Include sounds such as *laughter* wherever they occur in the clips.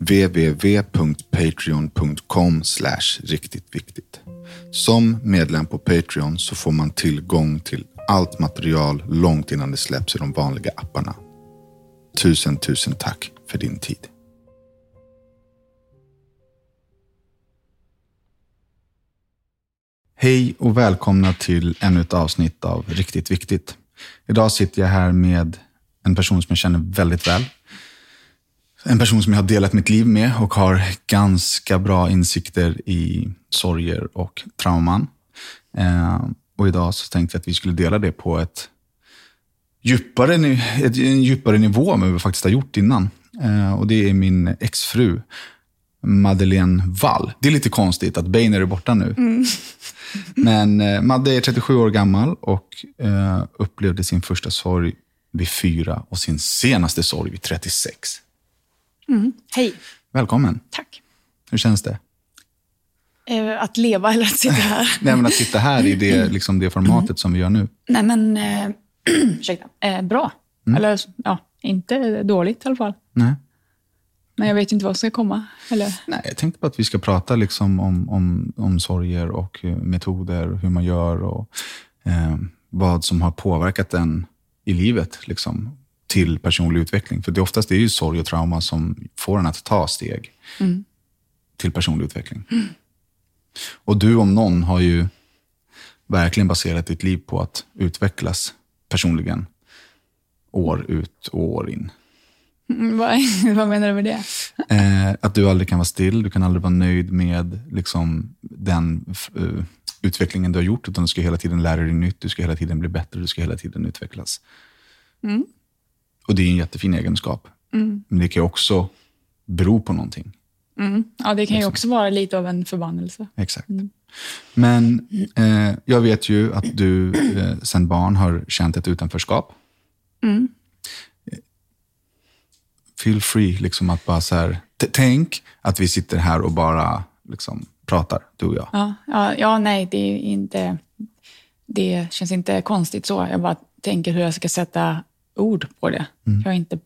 www.patreon.com riktigt viktigt. Som medlem på Patreon så får man tillgång till allt material långt innan det släpps i de vanliga apparna. Tusen, tusen tack för din tid. Hej och välkomna till ännu ett avsnitt av Riktigt Viktigt. Idag sitter jag här med en person som jag känner väldigt väl. En person som jag har delat mitt liv med och har ganska bra insikter i sorger och trauman. Eh, och idag så tänkte jag att vi skulle dela det på ett djupare, ett, en djupare nivå än vad vi faktiskt har gjort innan. Eh, och det är min exfru, Madeleine Wall. Det är lite konstigt att Bainer är borta nu. Mm. *laughs* Men eh, Madde är 37 år gammal och upplevde sin första sorg vid fyra och sin senaste sorg vid 36. Mm. Hej. Välkommen. Tack. Hur känns det? Eh, att leva eller att sitta här? *laughs* Nej, men att sitta här i det, liksom det formatet som vi gör nu. Nej, men... Eh, *clears throat* ursäkta. Eh, bra. Eller ja, inte dåligt i alla fall. Nej. Men jag vet inte vad som ska komma. Eller? Nej, jag tänkte på att vi ska prata liksom om, om, om sorger och eh, metoder, hur man gör och eh, vad som har påverkat en i livet liksom, till personlig utveckling. För det oftast det är ju sorg och trauma som får en att ta steg Mm. till personlig utveckling. Och du om någon har ju verkligen baserat ditt liv på att utvecklas personligen år ut och år in. Mm, vad, *laughs* vad menar du med det? Eh, att du aldrig kan vara still, du kan aldrig vara nöjd med liksom, den eh, utvecklingen du har gjort, utan du ska hela tiden lära dig nytt, du ska hela tiden bli bättre, du ska hela tiden utvecklas. Mm. Och det är en jättefin egenskap. Mm. Men det kan ju också bero på någonting. Mm. Ja, det kan ju Liksom. också vara lite av en förbannelse. Exakt. Mm. Men eh, jag vet ju att du eh, sedan barn har känt ett utanförskap. Mm. Feel free liksom att bara så här, tänk att vi sitter här och bara liksom pratar, du och jag. Ja, ja, ja, nej, det är inte... Det känns inte konstigt så. Jag bara tänker hur jag ska sätta ord på det. Jag har inte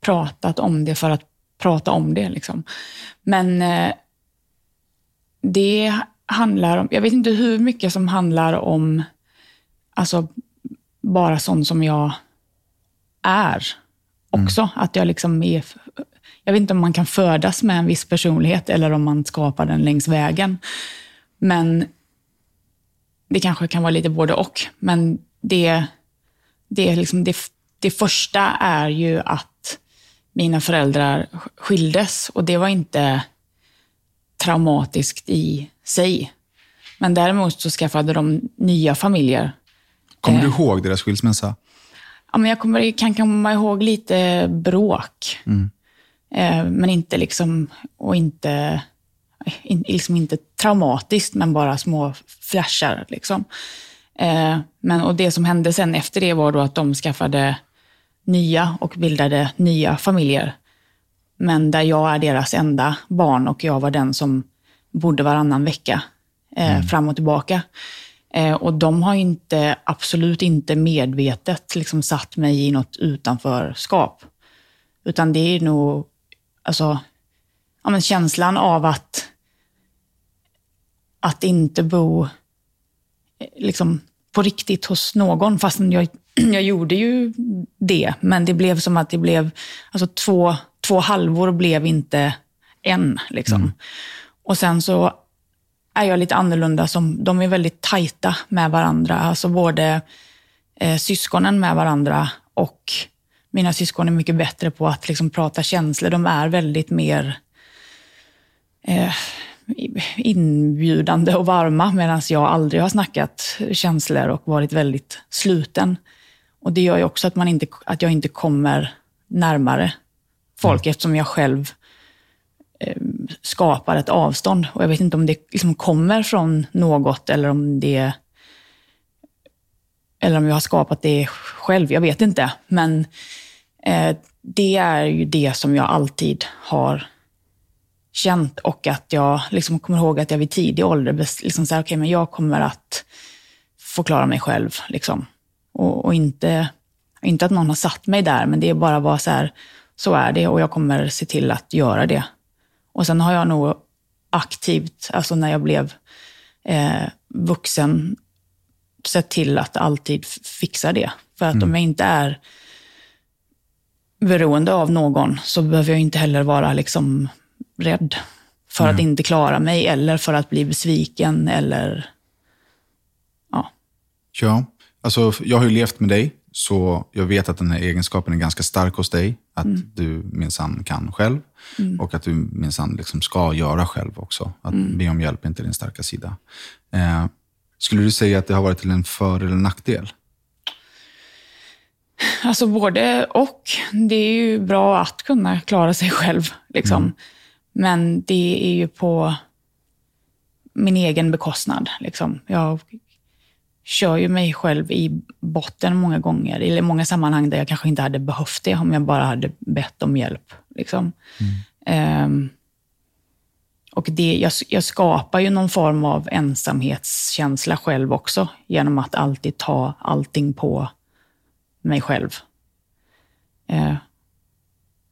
pratat om det för att prata om det. Liksom. Men eh, det handlar om... Jag vet inte hur mycket som handlar om alltså, bara sånt som jag är också. Att jag liksom är... Jag vet inte om man kan födas med en viss personlighet eller om man skapar den längs vägen. Men det kanske kan vara lite både och. Men det, det, är liksom det, det första är ju att mina föräldrar skildes och det var inte traumatiskt i sig. Men däremot så skaffade de nya familjer. Kommer Eh. du ihåg deras skilsmässa? Ja, men jag kommer, kan komma ihåg lite bråk. Eh, men inte liksom, och inte, in, liksom inte traumatiskt, men bara små flashar. Liksom. Eh, men, och det som hände sen efter det var då att de skaffade nya och bildade nya familjer. Men där jag är deras enda barn och jag var den som bodde varannan vecka eh, fram och tillbaka. Eh, och de har inte, absolut inte medvetet liksom satt mig i något utanförskap. Utan det är nog alltså, ja, men känslan av att, att inte bo eh, liksom, på riktigt hos någon. Fast jag, *clears throat* jag gjorde ju det, men det blev som att det blev, alltså två, två halvor blev inte en. Liksom. Och sen så är jag lite annorlunda. Som, de är väldigt tajta med varandra. Alltså både eh, syskonen med varandra och mina syskon är mycket bättre på att liksom prata känslor. De är väldigt mer eh, inbjudande och varma medan jag aldrig har snackat känslor och varit väldigt sluten. Och Det gör ju också att, man inte, att jag inte kommer närmare folk eftersom jag själv eh, skapar ett avstånd. Och Jag vet inte om det liksom kommer från något eller om det eller om jag har skapat det själv, jag vet inte. Men eh, det är ju det som jag alltid har känt och att jag liksom kommer ihåg att jag vid tidig ålder liksom så okay, men jag kommer att få klara mig själv. Liksom. Och, och, inte, inte att någon har satt mig där, men det är bara var så här, så är det och jag kommer se till att göra det. Och sen har jag nog aktivt, alltså när jag blev eh, vuxen, sett till att alltid fixa det. För att mm. om jag inte är beroende av någon så behöver jag inte heller vara liksom rädd för mm. att inte klara mig eller för att bli besviken eller ja. Ja, alltså jag har ju levt med dig så jag vet att den här egenskapen är ganska stark hos dig. Att mm. du minsann kan själv mm. och att du minsann liksom ska göra själv också. Att mm. be om hjälp är inte din starka sida. Eh, skulle du säga att det har varit till en för eller nackdel? Alltså både och. Det är ju bra att kunna klara sig själv. Liksom. Men det är ju på min egen bekostnad. Liksom. Jag kör ju mig själv i botten många gånger, eller många sammanhang där jag kanske inte hade behövt det om jag bara hade bett om hjälp. Liksom. Mm. Um, och det, jag, jag, skapar ju någon form av ensamhetskänsla själv också, genom att alltid ta allting på mig själv. Uh,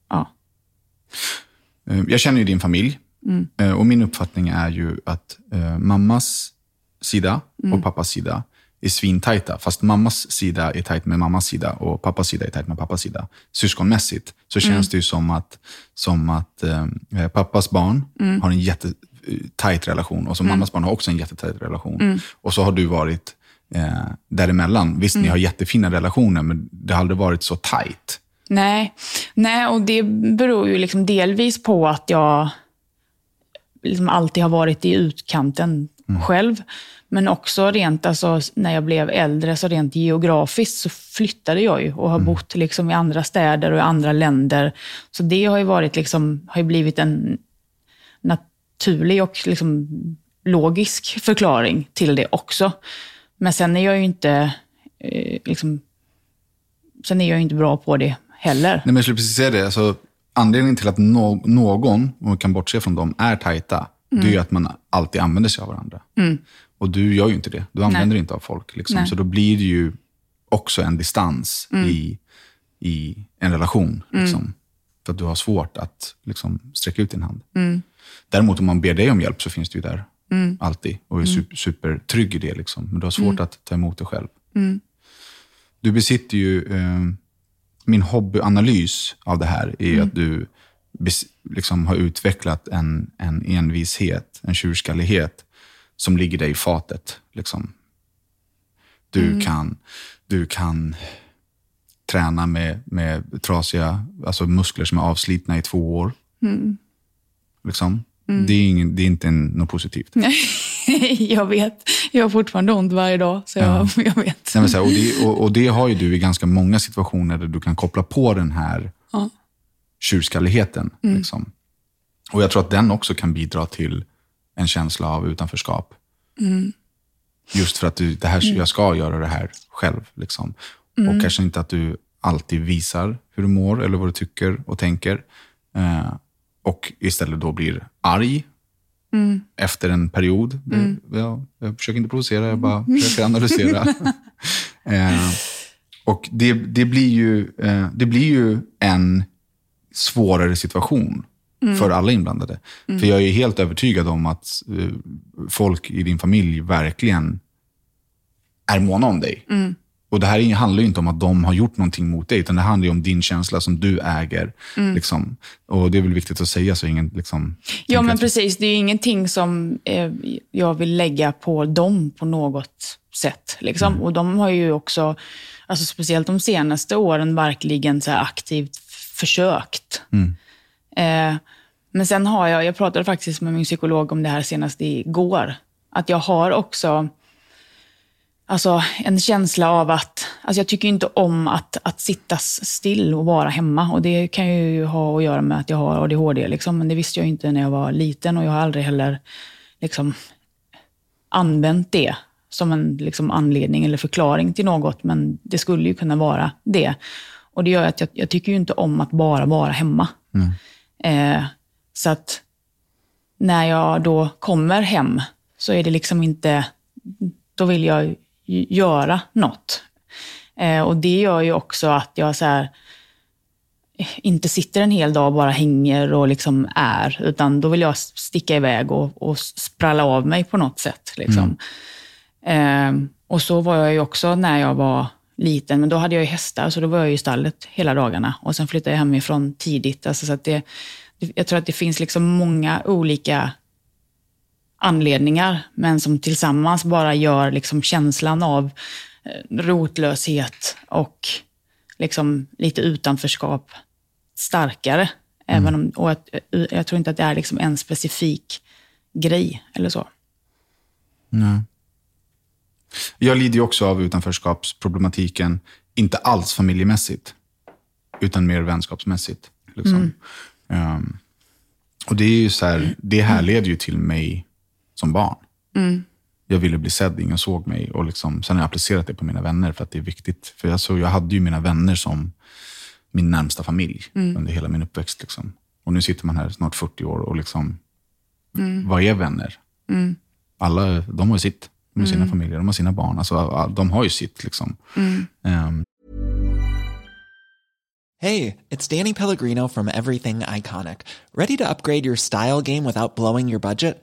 ja. Eh, jag känner ju din familj mm. Eh, och min uppfattning är ju att uh, mammas sida och mm. pappas sida är svintajta, fast mammas sida är tajt med mammas sida och pappas sida är tajt med pappas sida. Syskonmässigt så känns mm. det ju som att, som att eh, pappas barn mm. har en jättetajt relation och så mm. mammas barn har också en jättetajt relation. Mm. Och så har du varit eh, däremellan. Visst, ni mm. har jättefina relationer, men det har aldrig varit så tajt. Nej, Nej och det beror ju liksom delvis på att jag liksom alltid har varit i utkanten mm. själv. Men också rent, alltså, när jag blev äldre, så rent geografiskt så flyttade jag ju och har mm. bott liksom i andra städer och i andra länder. Så det har ju varit liksom, har blivit en naturlig och liksom logisk förklaring till det också. Men sen är jag ju inte, eh, liksom, sen är jag inte bra på det heller. Nej, men jag skulle precis säga det. Alltså, anledningen till att no någon, om vi kan bortse från dem, är tajta, mm. det är ju att man alltid använder sig av varandra. Mm. Och du gör ju inte det. Du använder Nej. inte av folk. Liksom. Så då blir det ju också en distans mm. i, i en relation. Mm. Liksom. Mm. För att du har svårt att liksom, sträcka ut din hand. Mm. Däremot om man ber dig om hjälp så finns du ju där. Mm. Alltid. Och är super, supertrygg i det. Liksom. Men du har svårt mm. att ta emot dig själv. Du besitter ju... Eh, min hobbyanalys av det här är att du liksom har utvecklat en, en envishet, en tjurskallighet som ligger dig i fatet. Liksom. Du, mm. kan, du kan träna med, med trasiga alltså muskler som är avslitna i två år. Mm. Liksom. Mm. Det, är ingen, det är inte en, något positivt. *laughs* jag vet. Jag har fortfarande ont varje dag, så jag, ja. *laughs* jag vet. Nej, här, och, det, och, och, det har ju du i ganska många situationer där du kan koppla på den här ja. tjurskalligheten. Mm. Liksom. Och jag tror att den också kan bidra till en känsla av utanförskap. Mm. Just för att du, det här, mm. jag ska göra det här själv. Liksom. Mm. Och kanske inte att du alltid visar hur du mår eller vad du tycker och tänker. Eh, och istället då blir arg mm. efter en period. Mm. Jag, jag försöker inte provocera, jag bara försöker analysera. *laughs* eh, och det, det, blir ju, eh, det blir ju en svårare situation mm. för alla inblandade. Mm. För jag är helt övertygad om att uh, folk i din familj verkligen är måna om dig. Och Det här handlar ju inte om att de har gjort någonting mot dig, utan det handlar om din känsla som du äger. Mm. Liksom. Och Det är väl viktigt att säga så ingen liksom, Ja, men precis. Det är ingenting som eh, jag vill lägga på dem på något sätt. Liksom. Mm. Och de har ju också, alltså speciellt de senaste åren, verkligen så aktivt försökt. Mm. Eh, men sen har jag, jag pratade faktiskt med min psykolog om det här senast igår, att jag har också alltså, en känsla av att, alltså jag tycker inte om att, att sitta still och vara hemma. Och det kan ju ha att göra med att jag har ADHD, liksom, men det visste jag inte när jag var liten och jag har aldrig heller liksom, använt det som en liksom, anledning eller förklaring till något, men det skulle ju kunna vara det. Och det gör att jag, jag tycker ju inte om att bara vara hemma. Mm. Eh, så att när jag då kommer hem så är det liksom inte, då vill jag göra något. Eh, och det gör ju också att jag så här, inte sitter en hel dag och bara hänger och liksom är, utan då vill jag sticka iväg och, och spralla av mig på något sätt. Liksom. Eh, och så var jag ju också när jag var liten, men då hade jag ju hästar, så då var jag i stallet hela dagarna. Och sen flyttade jag hemifrån tidigt. Alltså, så att det, jag tror att det finns liksom många olika anledningar, men som tillsammans bara gör liksom känslan av eh, rotlöshet och liksom lite utanförskap starkare. Mm. Även om, och att, eh, jag tror inte att det är liksom en specifik grej eller så. Nej. Jag lider ju också av utanförskapsproblematiken, inte alls familjemässigt, utan mer vänskapsmässigt. Liksom. Um, och det är ju så här, det härleder ju till mig som barn. Jag ville bli sedd, ingen såg mig. Och liksom, sen har jag applicerat det på mina vänner för att det är viktigt. För jag, så, jag hade ju mina vänner som min närmsta familj under hela min uppväxt. Liksom. Och nu sitter man här snart 40 år och liksom, vad är vänner? Alla, de har ju sitt. De har sina familjer, de har sina barn. Alltså, de har ju sitt. Liksom. Ehm, Hey, it's Danny Pellegrino from Everything Iconic. Ready to upgrade your style game without blowing your budget?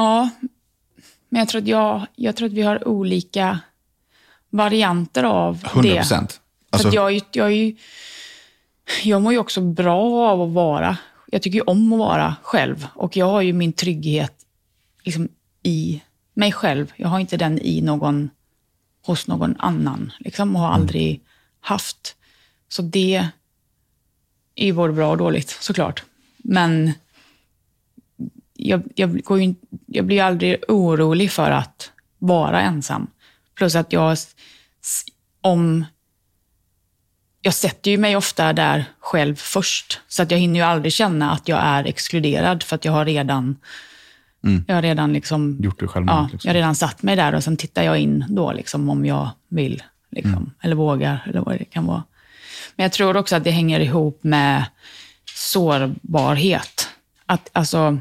Ja, men jag tror att, jag, jag tror att vi har olika varianter av 100 det. procent. För Alltså, jag, jag, är ju- jag mår ju också bra av att vara, jag tycker ju om att vara själv. Och jag har ju min trygghet liksom i mig själv. Jag har inte den i någon, hos någon annan. Liksom, och har aldrig haft. Så det är ju både bra och dåligt såklart. Men jag, jag, går ju, jag blir aldrig orolig för att vara ensam. Plus att jag, om jag sätter ju mig ofta där själv först. Så att jag hinner ju aldrig känna att jag är exkluderad för att jag har redan, jag har redan liksom, Gjort det självmant, Ja, liksom. jag har redan satt mig där och sen tittar jag in då liksom om jag vill. Liksom, Eller vågar, eller vad det kan vara. Men jag tror också att det hänger ihop med sårbarhet. Att, alltså,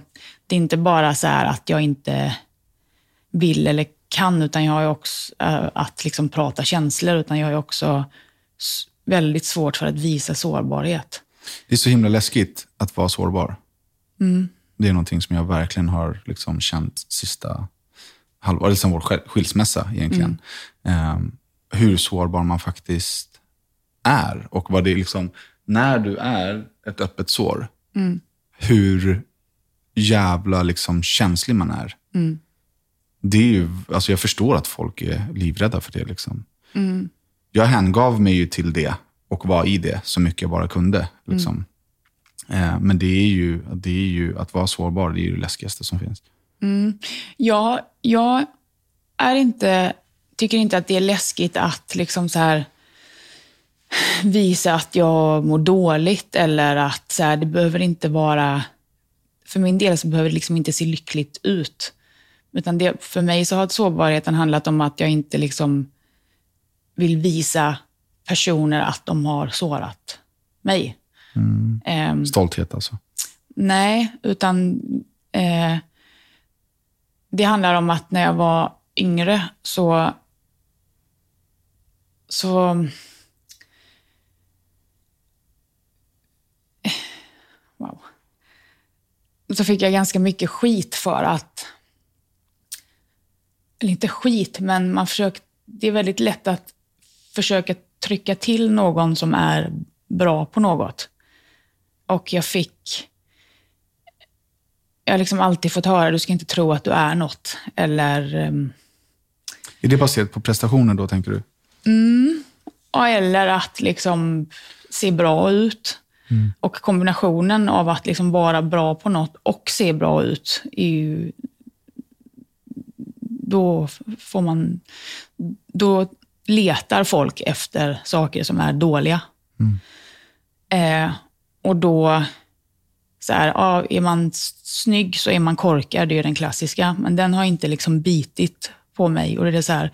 det är inte bara så här att jag inte vill eller kan, utan jag har också äh, att liksom prata känslor, utan jag har också väldigt svårt för att visa sårbarhet. Det är så himla läskigt att vara sårbar. Mm. Det är någonting som jag verkligen har liksom känt sista halvåret, sen vår skil- skilsmässa egentligen. Mm. Ehm, hur sårbar man faktiskt är. Och vad det är liksom, när du är ett öppet sår, Mm. hur jävla liksom känslig man är. Mm. Det är ju, alltså jag förstår att folk är livrädda för det. Liksom. Mm. Jag hängav mig ju till det och var i det så mycket jag bara kunde. Liksom. Mm. Eh, men det är, ju, det är ju, att vara sårbar, det är ju det läskigaste som finns. Ja, jag är inte, tycker inte att det är läskigt att liksom så här visa att jag mår dåligt eller att så här, det behöver inte vara... För min del så behöver det liksom inte se lyckligt ut. Utan det, för mig så har sårbarheten handlat om att jag inte liksom vill visa personer att de har sårat mig. Ehm, Stolthet alltså. Nej, utan eh, det handlar om att när jag var yngre så... så wow. Så fick jag ganska mycket skit för att... Eller inte skit, men man försöker, det är väldigt lätt att försöka trycka till någon som är bra på något. Och jag fick jag har liksom alltid fått höra, du ska inte tro att du är något. Eller, ehm, Är det baserat på prestationer då, tänker du? ja, eller att liksom se bra ut. Och kombinationen av att liksom vara bra på något och se bra ut, är ju, då får man... Då letar folk efter saker som är dåliga. Eh, och då, så här, ja, är man snygg så är man korkad, det är den klassiska. Men den har inte liksom bitit på mig. Och det är så här,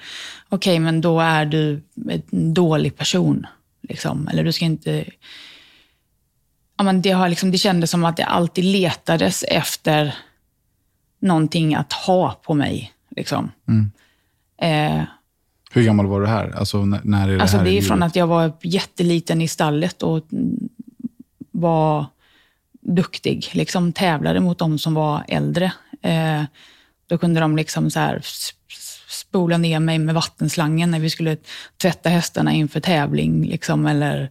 okej, men då är du en dålig person. Liksom. Eller du ska inte... Ja, men det, har liksom, det kändes som att det alltid letades efter någonting att ha på mig. Liksom. Eh, Hur gammal var du här? Alltså, när, när är det Alltså här det är från att jag var jätteliten i stallet och mm, var duktig. Liksom tävlade mot de som var äldre. Eh, då kunde de liksom så här spola ner mig med vattenslangen när vi skulle tvätta hästarna inför tävling. Liksom, eller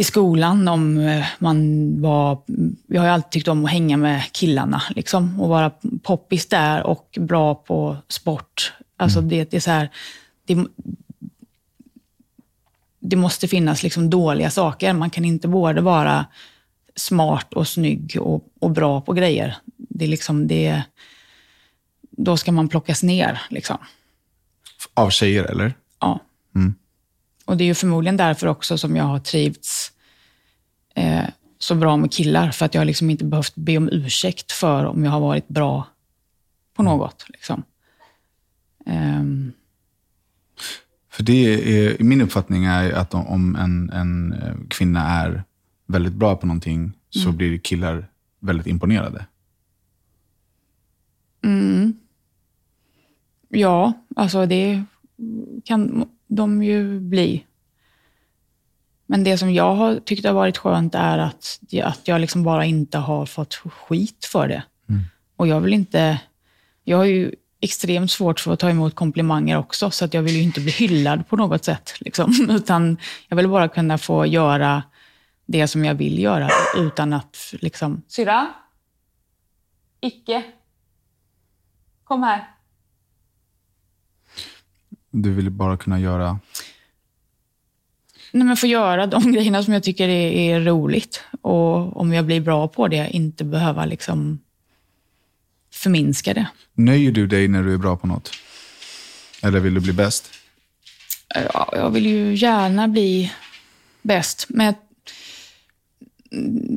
i skolan om eh, man var... Jag har ju alltid tyckt om att hänga med killarna liksom, och vara poppis där och bra på sport. Alltså det, det är så här... Det, det måste finnas liksom dåliga saker. Man kan inte både vara smart och snygg och, och bra på grejer. Det är liksom det, då ska man plockas ner. Liksom. Av tjejer, eller? Ja. Och det är ju förmodligen därför också som jag har trivts eh, så bra med killar. För att jag liksom inte behövt be om ursäkt för om jag har varit bra på något. Liksom. Ehm, För det är, min uppfattning är att om- en, en eh, kvinna är väldigt bra på någonting så blir killar väldigt imponerade. Ja, alltså det kan de ju bli. Men det som jag har tyckt har varit skönt är att, att jag liksom bara inte har fått skit för det. Och jag vill inte... Jag har ju extremt svårt för att ta emot komplimanger också, så att jag vill ju inte bli hyllad på något sätt. Liksom. *laughs* Utan jag vill bara kunna få göra det som jag vill göra utan att liksom... Syrra? Icke? Kom här. Du vill bara kunna göra... Nej, men få göra de *laughs* grejerna som jag tycker är, är roligt. Och om jag blir bra på det, inte behöva liksom förminska det. Nöjer du dig när du är bra på något? Eller vill du bli bäst? Ja, jag vill ju gärna bli bäst, men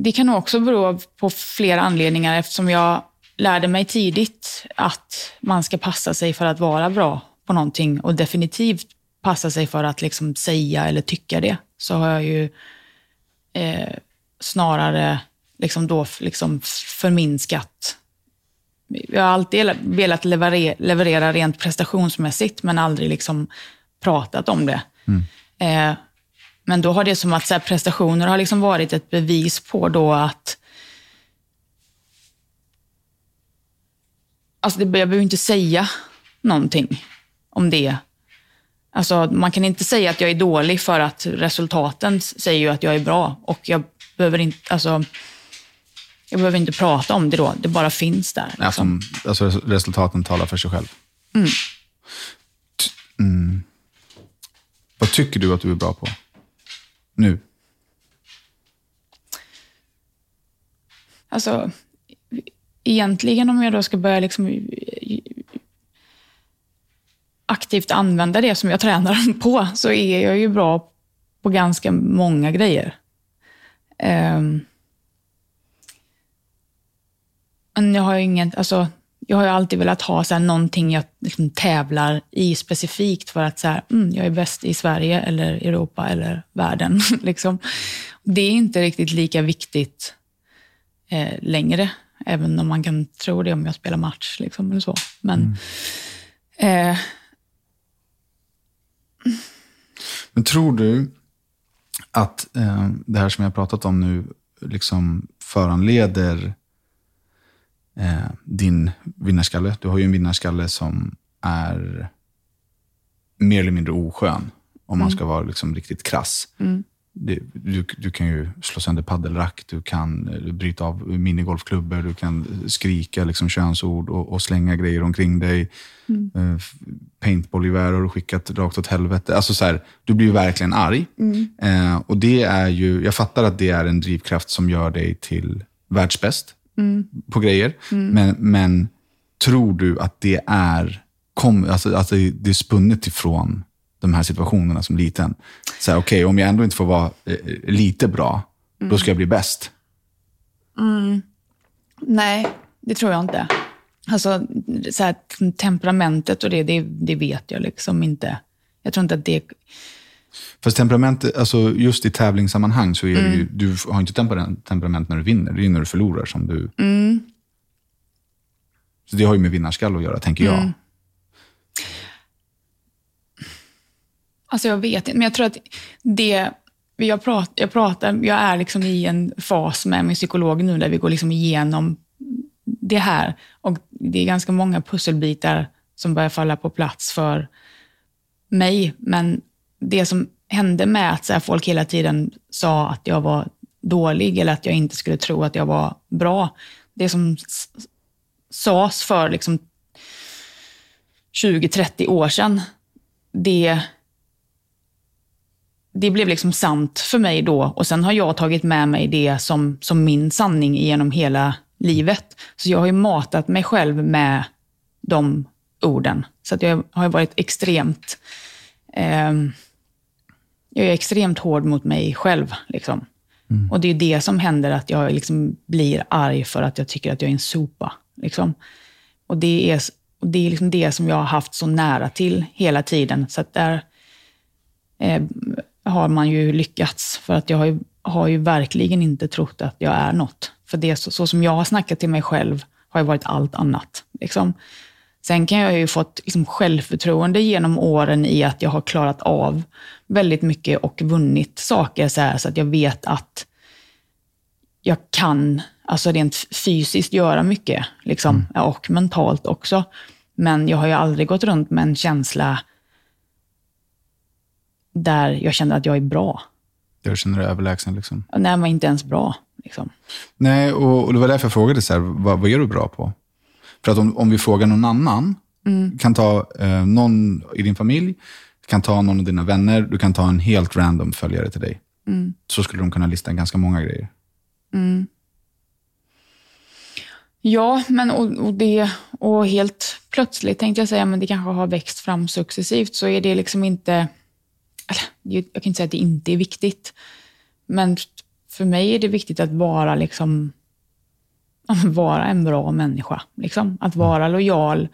det kan också bero på flera anledningar eftersom jag lärde mig tidigt att man ska passa sig för att vara bra på någonting och definitivt passa sig för att liksom säga eller tycka det. Så har jag ju eh, snarare liksom då liksom förminskat jag har alltid velat leverera, leverera rent prestationsmässigt, men aldrig liksom pratat om det. Eh, men då har det som att så här, prestationer har liksom varit ett bevis på då att Alltså det, jag behöver inte säga någonting om det. Alltså, man kan inte säga att jag är dålig för att resultaten säger ju att jag är bra. Och jag behöver inte, alltså, jag behöver inte prata om det då. Det bara finns där. Liksom. Alltså, alltså resultaten talar för sig själv. T- Mm. Vad tycker du att du är bra på? Nu? Alltså, egentligen om jag då ska börja liksom aktivt använda det som jag tränar *laughs* på, så är jag ju bra på ganska många grejer. Ehm. men jag har ju ingen, alltså, jag har ju alltid velat ha så här, någonting jag liksom tävlar i specifikt för att så här, mm, jag är bäst i Sverige eller Europa eller världen. *laughs* liksom. Det är inte riktigt lika viktigt eh, längre, även om man kan tro det om jag spelar match. Liksom, eller så. Men, eh, Men tror du att eh, det här som jag har pratat om nu liksom föranleder eh, din vinnarskalle? Du har ju en vinnarskalle som är mer eller mindre oskön, om man ska vara liksom riktigt krass. Det, du, du kan ju slå sönder paddelrack, du kan eh, bryta av minigolfklubbor, du kan skrika liksom könsord och, och slänga grejer omkring dig. Mm. Uh, paintballgevär har du skickat rakt åt helvete. Alltså så här, du blir ju verkligen arg. Mm. Uh, och det är ju, jag fattar att det är en drivkraft som gör dig till världsbäst mm. på grejer. Mm. Men, men tror du att det är, kom, alltså, alltså det är spunnet ifrån de här situationerna som liten. Så okej, okay, om jag ändå inte får vara eh, lite bra, mm. då ska jag bli bäst. Mm. Nej, det tror jag inte. Alltså, så här, temperamentet och det, det, det, vet jag liksom inte. Jag tror inte att det... Fast temperament, alltså just i tävlingssammanhang så är mm. ju, du har inte temperament när du vinner, det är när du förlorar som du... Mm. Så det har ju med vinnarskall att göra, tänker jag. Alltså jag vet inte, men jag tror att det jag pratar, jag pratar, jag är liksom i en fas med min psykolog nu där vi går liksom igenom det här. Och det är ganska många pusselbitar som börjar falla på plats för mig. Men det som hände med att så folk hela tiden sa att jag var dålig eller att jag inte skulle tro att jag var bra. Det som sades för liksom 20-30 år sedan, det det blev liksom sant för mig då och sen har jag tagit med mig det som, som min sanning genom hela livet. Så jag har ju matat mig själv med de orden. Så att jag har varit extremt eh, jag är extremt hård mot mig själv. Liksom. Mm. Och det är det som händer, att jag liksom blir arg för att jag tycker att jag är en sopa. Liksom. Och det är, och det, är liksom det som jag har haft så nära till hela tiden. Så att där, eh, har man ju lyckats. För att jag har ju, har ju verkligen inte trott att jag är något. För det så, så som jag har snackat till mig själv har ju varit allt annat. Liksom. Sen kan jag ju fått liksom, självförtroende genom åren i att jag har klarat av väldigt mycket och vunnit saker så, här, så att jag vet att jag kan, alltså rent fysiskt, göra mycket. Liksom, mm. Och mentalt också. Men jag har ju aldrig gått runt med en känsla där jag känner att jag är bra. Där du känner dig överlägsen? Liksom. Nej, men inte ens bra. Liksom. Nej, och, och det var därför jag frågade, så här, vad, vad är du bra på? För att om, om vi frågar någon annan, mm. kan ta eh, någon i din familj, kan ta någon av dina vänner, du kan ta en helt random följare till dig. Mm. Så skulle de kunna lista ganska många grejer. Mm. Ja, men och, och, det, och helt plötsligt tänkte jag säga, men det kanske har växt fram successivt, så är det liksom inte jag kan inte säga att det inte är viktigt, men för mig är det viktigt att vara, liksom, *laughs* vara en bra människa. Liksom. Att mm. vara lojal,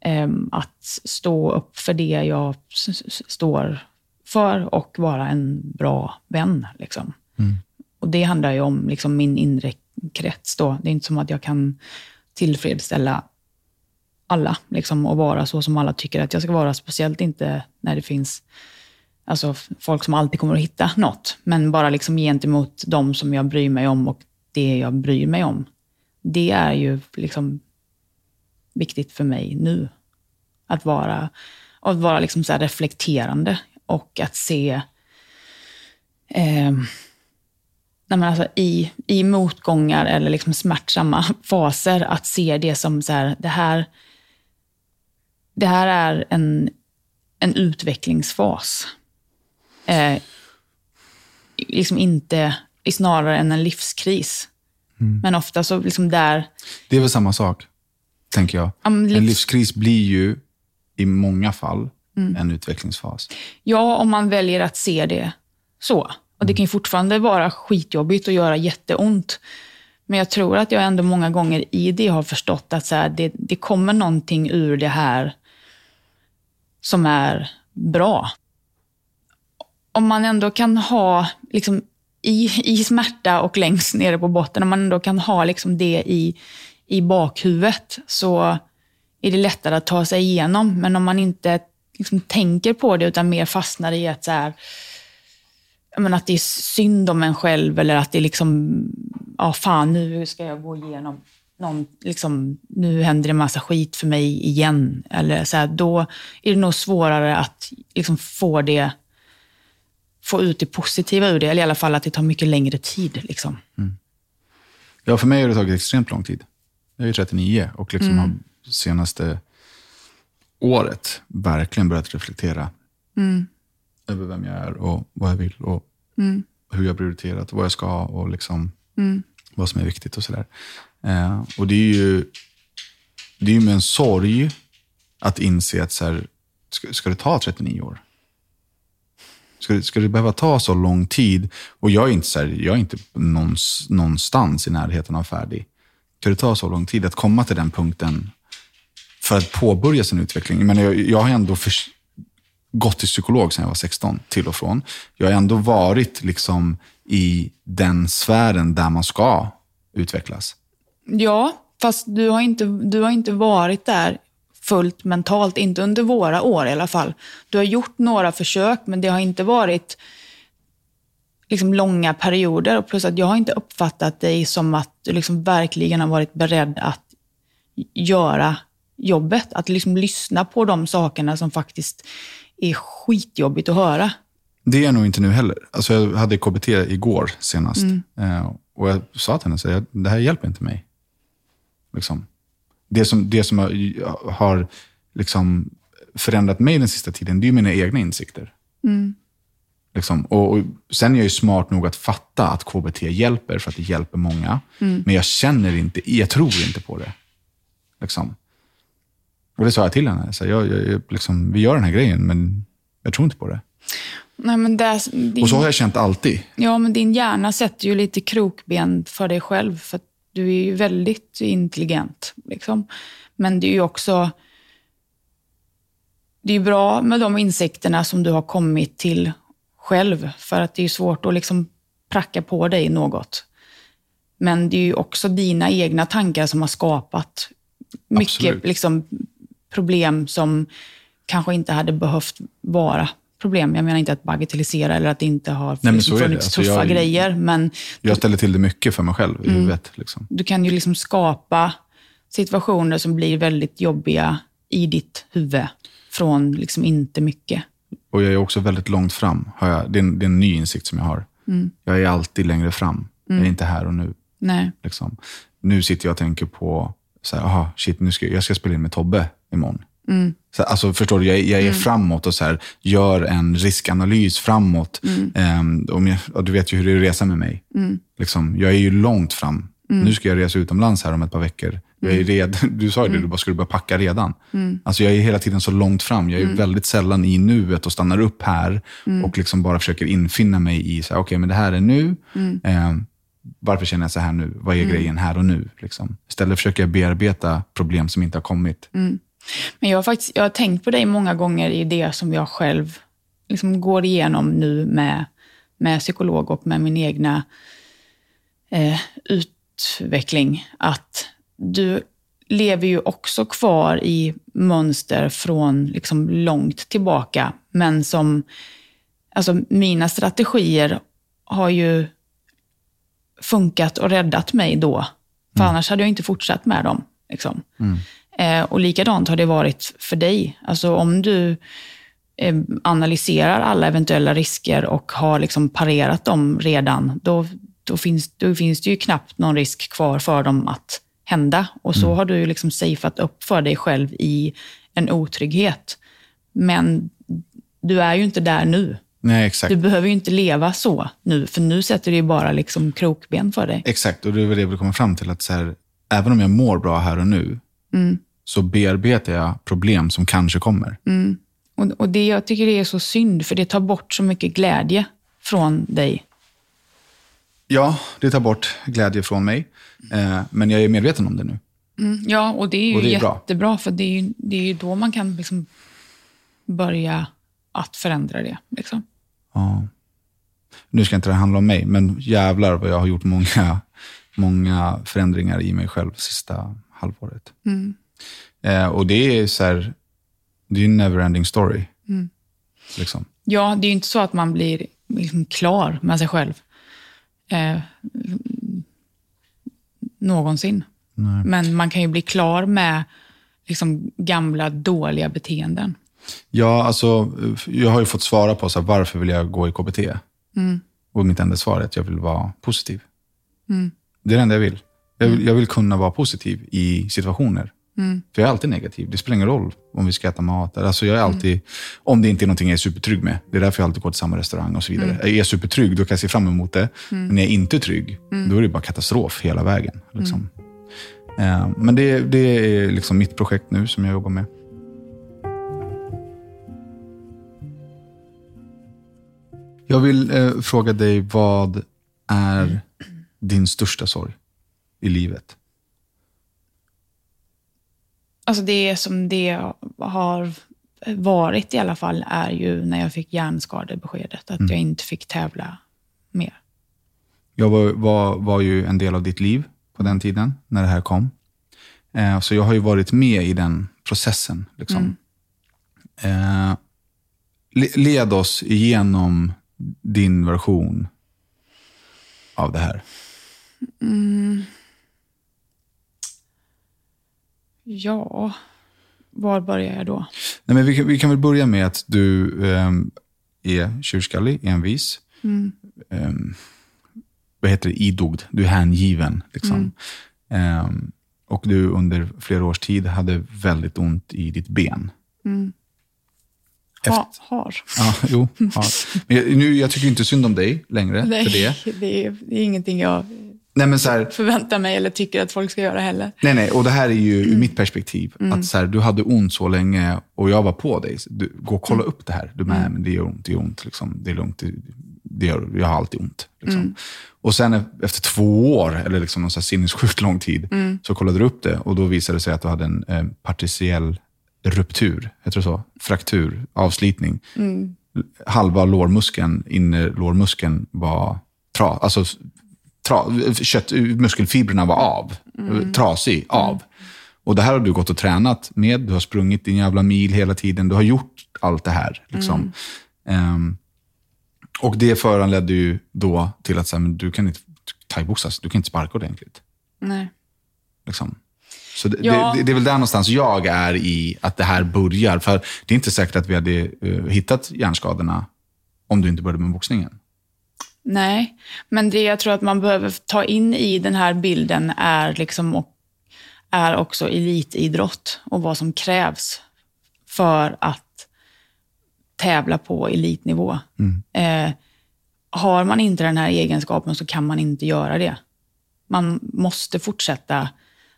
ehm, att stå upp för det jag står för och vara en bra vän. Liksom. Mm. Och Det handlar ju om liksom, min inre krets. Då. Det är inte som att jag kan tillfredsställa alla liksom, och vara så som alla tycker att jag ska vara. Speciellt inte när det finns Alltså folk som alltid kommer att hitta något. Men bara liksom gentemot de som jag bryr mig om och det jag bryr mig om. Det är ju liksom viktigt för mig nu. Att vara, att vara liksom så reflekterande och att se eh, nej alltså i, i motgångar eller liksom smärtsamma *laughs* faser, att se det som så här, det här, det här är en, en utvecklingsfas eh, liksom inte, snarare än en livskris. Mm. Men ofta så liksom där... Det är väl samma sak, tänker jag. Um, livs... En livskris blir ju i många fall mm. en utvecklingsfas. Ja, om man väljer att se det så. Och Det mm. kan ju fortfarande vara skitjobbigt och göra jätteont. Men jag tror att jag ändå många gånger i det har förstått att så här, det, det kommer någonting ur det här som är bra om man ändå kan ha, liksom, i, i smärta och längst nere på botten, om man ändå kan ha liksom det i, i bakhuvudet, så är det lättare att ta sig igenom. Men om man inte liksom, tänker på det, utan mer fastnar i att, så här, menar, att det är synd om en själv, eller att det är liksom, ja fan nu ska jag gå igenom någon, liksom, nu händer det en massa skit för mig igen. Eller så här, då är det nog svårare att liksom, få det få ut det positiva ur det, eller i alla fall att det tar mycket längre tid. Liksom. Ja, för mig har det tagit extremt lång tid. Jag är 39 och liksom Mm. har senaste året verkligen börjat reflektera Mm. över vem jag är och vad jag vill och hur jag prioriterat och vad jag ska och liksom Mm. vad som är viktigt och sådär. Eh, och det är ju det är med en sorg att inse att så här, ska, ska det ta 39 år? Ska det, ska det behöva ta så lång tid? Och jag är inte, så här, jag är inte någons, någonstans i närheten av färdig. Ska det ta så lång tid att komma till den punkten för att påbörja sin utveckling? Men jag, jag har ändå för, gått till psykolog sedan jag var 16, till och från. Jag har ändå varit liksom i den sfären där man ska utvecklas. Ja, fast du har, inte, du har inte varit där fullt mentalt, inte under våra år i alla fall. Du har gjort några försök, men det har inte varit liksom långa perioder. Och plus att jag har inte uppfattat dig som att du liksom verkligen har varit beredd att göra jobbet. Att liksom lyssna på de sakerna som faktiskt är skitjobbigt att höra. Det är jag nog inte nu heller. Alltså jag hade KBT igår senast. Eh, och jag sa till henne, här, det här hjälper inte mig. Liksom. Det som, det som har, har liksom förändrat mig den sista tiden, det är mina egna insikter. Liksom. Och, och Sen är jag ju smart nog att fatta att KBT hjälper, för att det hjälper många. Men jag känner inte, jag tror inte på det. Liksom. Och det sa jag till henne. Så jag, jag, jag, liksom, vi gör den här grejen, men jag tror inte på det. Nej, men det, din, Och så har jag känt alltid. Ja, men din hjärna sätter ju lite krokben för dig själv. För du är ju väldigt intelligent. Liksom. Men det är ju också... Det är bra med de insikterna som du har kommit till själv. För att det är svårt att liksom pracka på dig något. Men det är ju också dina egna tankar som har skapat mycket Absolut. liksom, problem som kanske inte hade behövt vara problem. Jag menar inte att bagatellisera eller att det inte har det. funnits Alltså, tuffa jag- grejer. Men Jag ställer till det mycket för mig själv Mm. i huvudet. Liksom. du kan ju liksom skapa situationer som blir väldigt jobbiga i ditt huvud från liksom inte mycket. Och jag är också väldigt långt fram. Har jag, det, är en, det är en ny insikt som jag har. Mm. Jag är alltid längre fram. Jag är inte här och nu. Nej. Liksom. Nu sitter jag och tänker på, så här, aha, shit, nu ska, jag ska spela in med Tobbe imorgon. Mm. Så, alltså, förstår du, jag, jag är framåt och så här, gör en riskanalys framåt. Mm. Om jag, och du vet ju hur det är att resa med mig. Liksom, jag är ju långt fram. Mm. Nu ska jag resa utomlands här om ett par veckor. Jag är red, *laughs* du sa ju Mm. det, du bara skulle börja packa redan. Alltså jag är hela tiden så långt fram. Jag är Mm. väldigt sällan i nuet och stannar upp här och liksom bara försöker infinna mig i, okej, men det här är nu. Mm. Ehm, varför känner jag så här nu? Vad är grejen här och nu? Liksom. Istället försöker jag bearbeta problem som inte har kommit. Mm. Men jag har, faktiskt, jag har tänkt på dig många gånger i det som jag själv liksom går igenom nu med, med psykolog och med min egna eh, utveckling. Att du lever ju också kvar i mönster från liksom långt tillbaka. Men som, alltså mina strategier har ju funkat och räddat mig då. För annars hade jag inte fortsatt med dem. Liksom. Eh, och likadant har det varit för dig. Alltså om du eh, analyserar alla eventuella risker och har liksom parerat dem redan, då, då, finns, då finns det ju knappt någon risk kvar för dem att hända. Och så har du liksom safeat upp för dig själv i en otrygghet. Men du är ju inte där nu. Nej, exakt. Du behöver ju inte leva så nu, för nu sätter du ju bara liksom krokben för dig. Exakt, och det är väl det vill komma fram till. att så här, Även om jag mår bra här och nu, Mm. Så bearbetar jag problem som kanske kommer. Och, och det, jag tycker det är så synd, för det tar bort så mycket glädje från dig. Ja, det tar bort glädje från mig. Eh, men jag är medveten om det nu. Ja, och det är ju det är bra. jättebra, för det är ju, det är ju då man kan liksom börja att förändra det. Liksom. Ja. Nu ska inte det handla om mig, men jävlar vad jag har gjort många, många förändringar i mig själv sista halvåret. Eh, och det är så här, det är en never-ending story. Liksom. Ja, det är ju inte så att man blir liksom klar med sig själv. Eh, någonsin. Men man kan ju bli klar med liksom gamla dåliga beteenden. Ja, alltså, jag har ju fått svara på så här, varför vill jag gå i KBT? Mm. Och mitt enda svar är att jag vill vara positiv. Mm. Det är det enda jag vill. Jag vill, jag vill kunna vara positiv i situationer. Mm. För jag är alltid negativ. Det spelar ingen roll om vi ska äta mat. Alltså jag är alltid, Om det inte är någonting jag är supertrygg med. Det är därför jag alltid går till samma restaurang och så vidare. Är jag supertrygg, då kan jag se fram emot det. Men när jag är inte trygg, då är det bara katastrof hela vägen. Liksom. Eh, Men det, det är liksom mitt projekt nu som jag jobbar med. Jag vill eh, fråga dig, vad är din största sorg i livet? Alltså det som det har varit i alla fall är ju när jag fick hjärnskadebeskedet. Att jag inte fick tävla mer. Jag var, var, var ju en del av ditt liv på den tiden, när det här kom. Eh, så jag har ju varit med i den processen. Liksom. Eh, le- led oss igenom din version av det här. Ja, var börjar jag då? Nej, men vi, kan, vi kan väl börja med att du ehm, är tjurskallig, envis. Ehm, vad heter det? Idogd. Du är hängiven. Liksom. Ehm, och du under flera års tid hade väldigt ont i ditt ben. Ha, har. Ja, jo. Ja. *laughs* Men jag, nu, jag tycker inte synd om dig längre för det. det, är, det är ingenting jag Nej, men så här, förväntar mig eller tycker att folk ska göra heller. nej, nej, och det här är ju ur mitt perspektiv. Att så här, du hade ont så länge och jag var på dig. Du, gå och kolla upp det här. Du bara, nej, men det gör ont, det gör ont. Liksom. Det är lugnt. Det, det gör, jag har alltid ont. Liksom. Och sen efter två år, eller liksom någon så här sinnessjukt lång tid, så kollade du upp det och då visade det sig att du hade en eh, partiell ruptur, heter det så? Fraktur, avslitning. Halva lårmuskeln, innerlårmuskeln var tra, alltså, tra, kött, muskelfibrerna var av, trasig, av. Och det här har du gått och tränat med, du har sprungit din jävla mil hela tiden, du har gjort allt det här. Liksom. Ehm, och det föranledde ju då till att så här, men du kan inte thaiboxas, du kan inte sparka ordentligt. Nej. Liksom. Så det, Ja. det, det är väl där någonstans jag är i att det här börjar. För det är inte säkert att vi hade eh, hittat hjärnskadorna om du inte började med boxningen. Nej, men det jag tror att man behöver ta in i den här bilden är, liksom, är också elitidrott och vad som krävs för att tävla på elitnivå. Eh, har man inte den här egenskapen så kan man inte göra det. Man måste fortsätta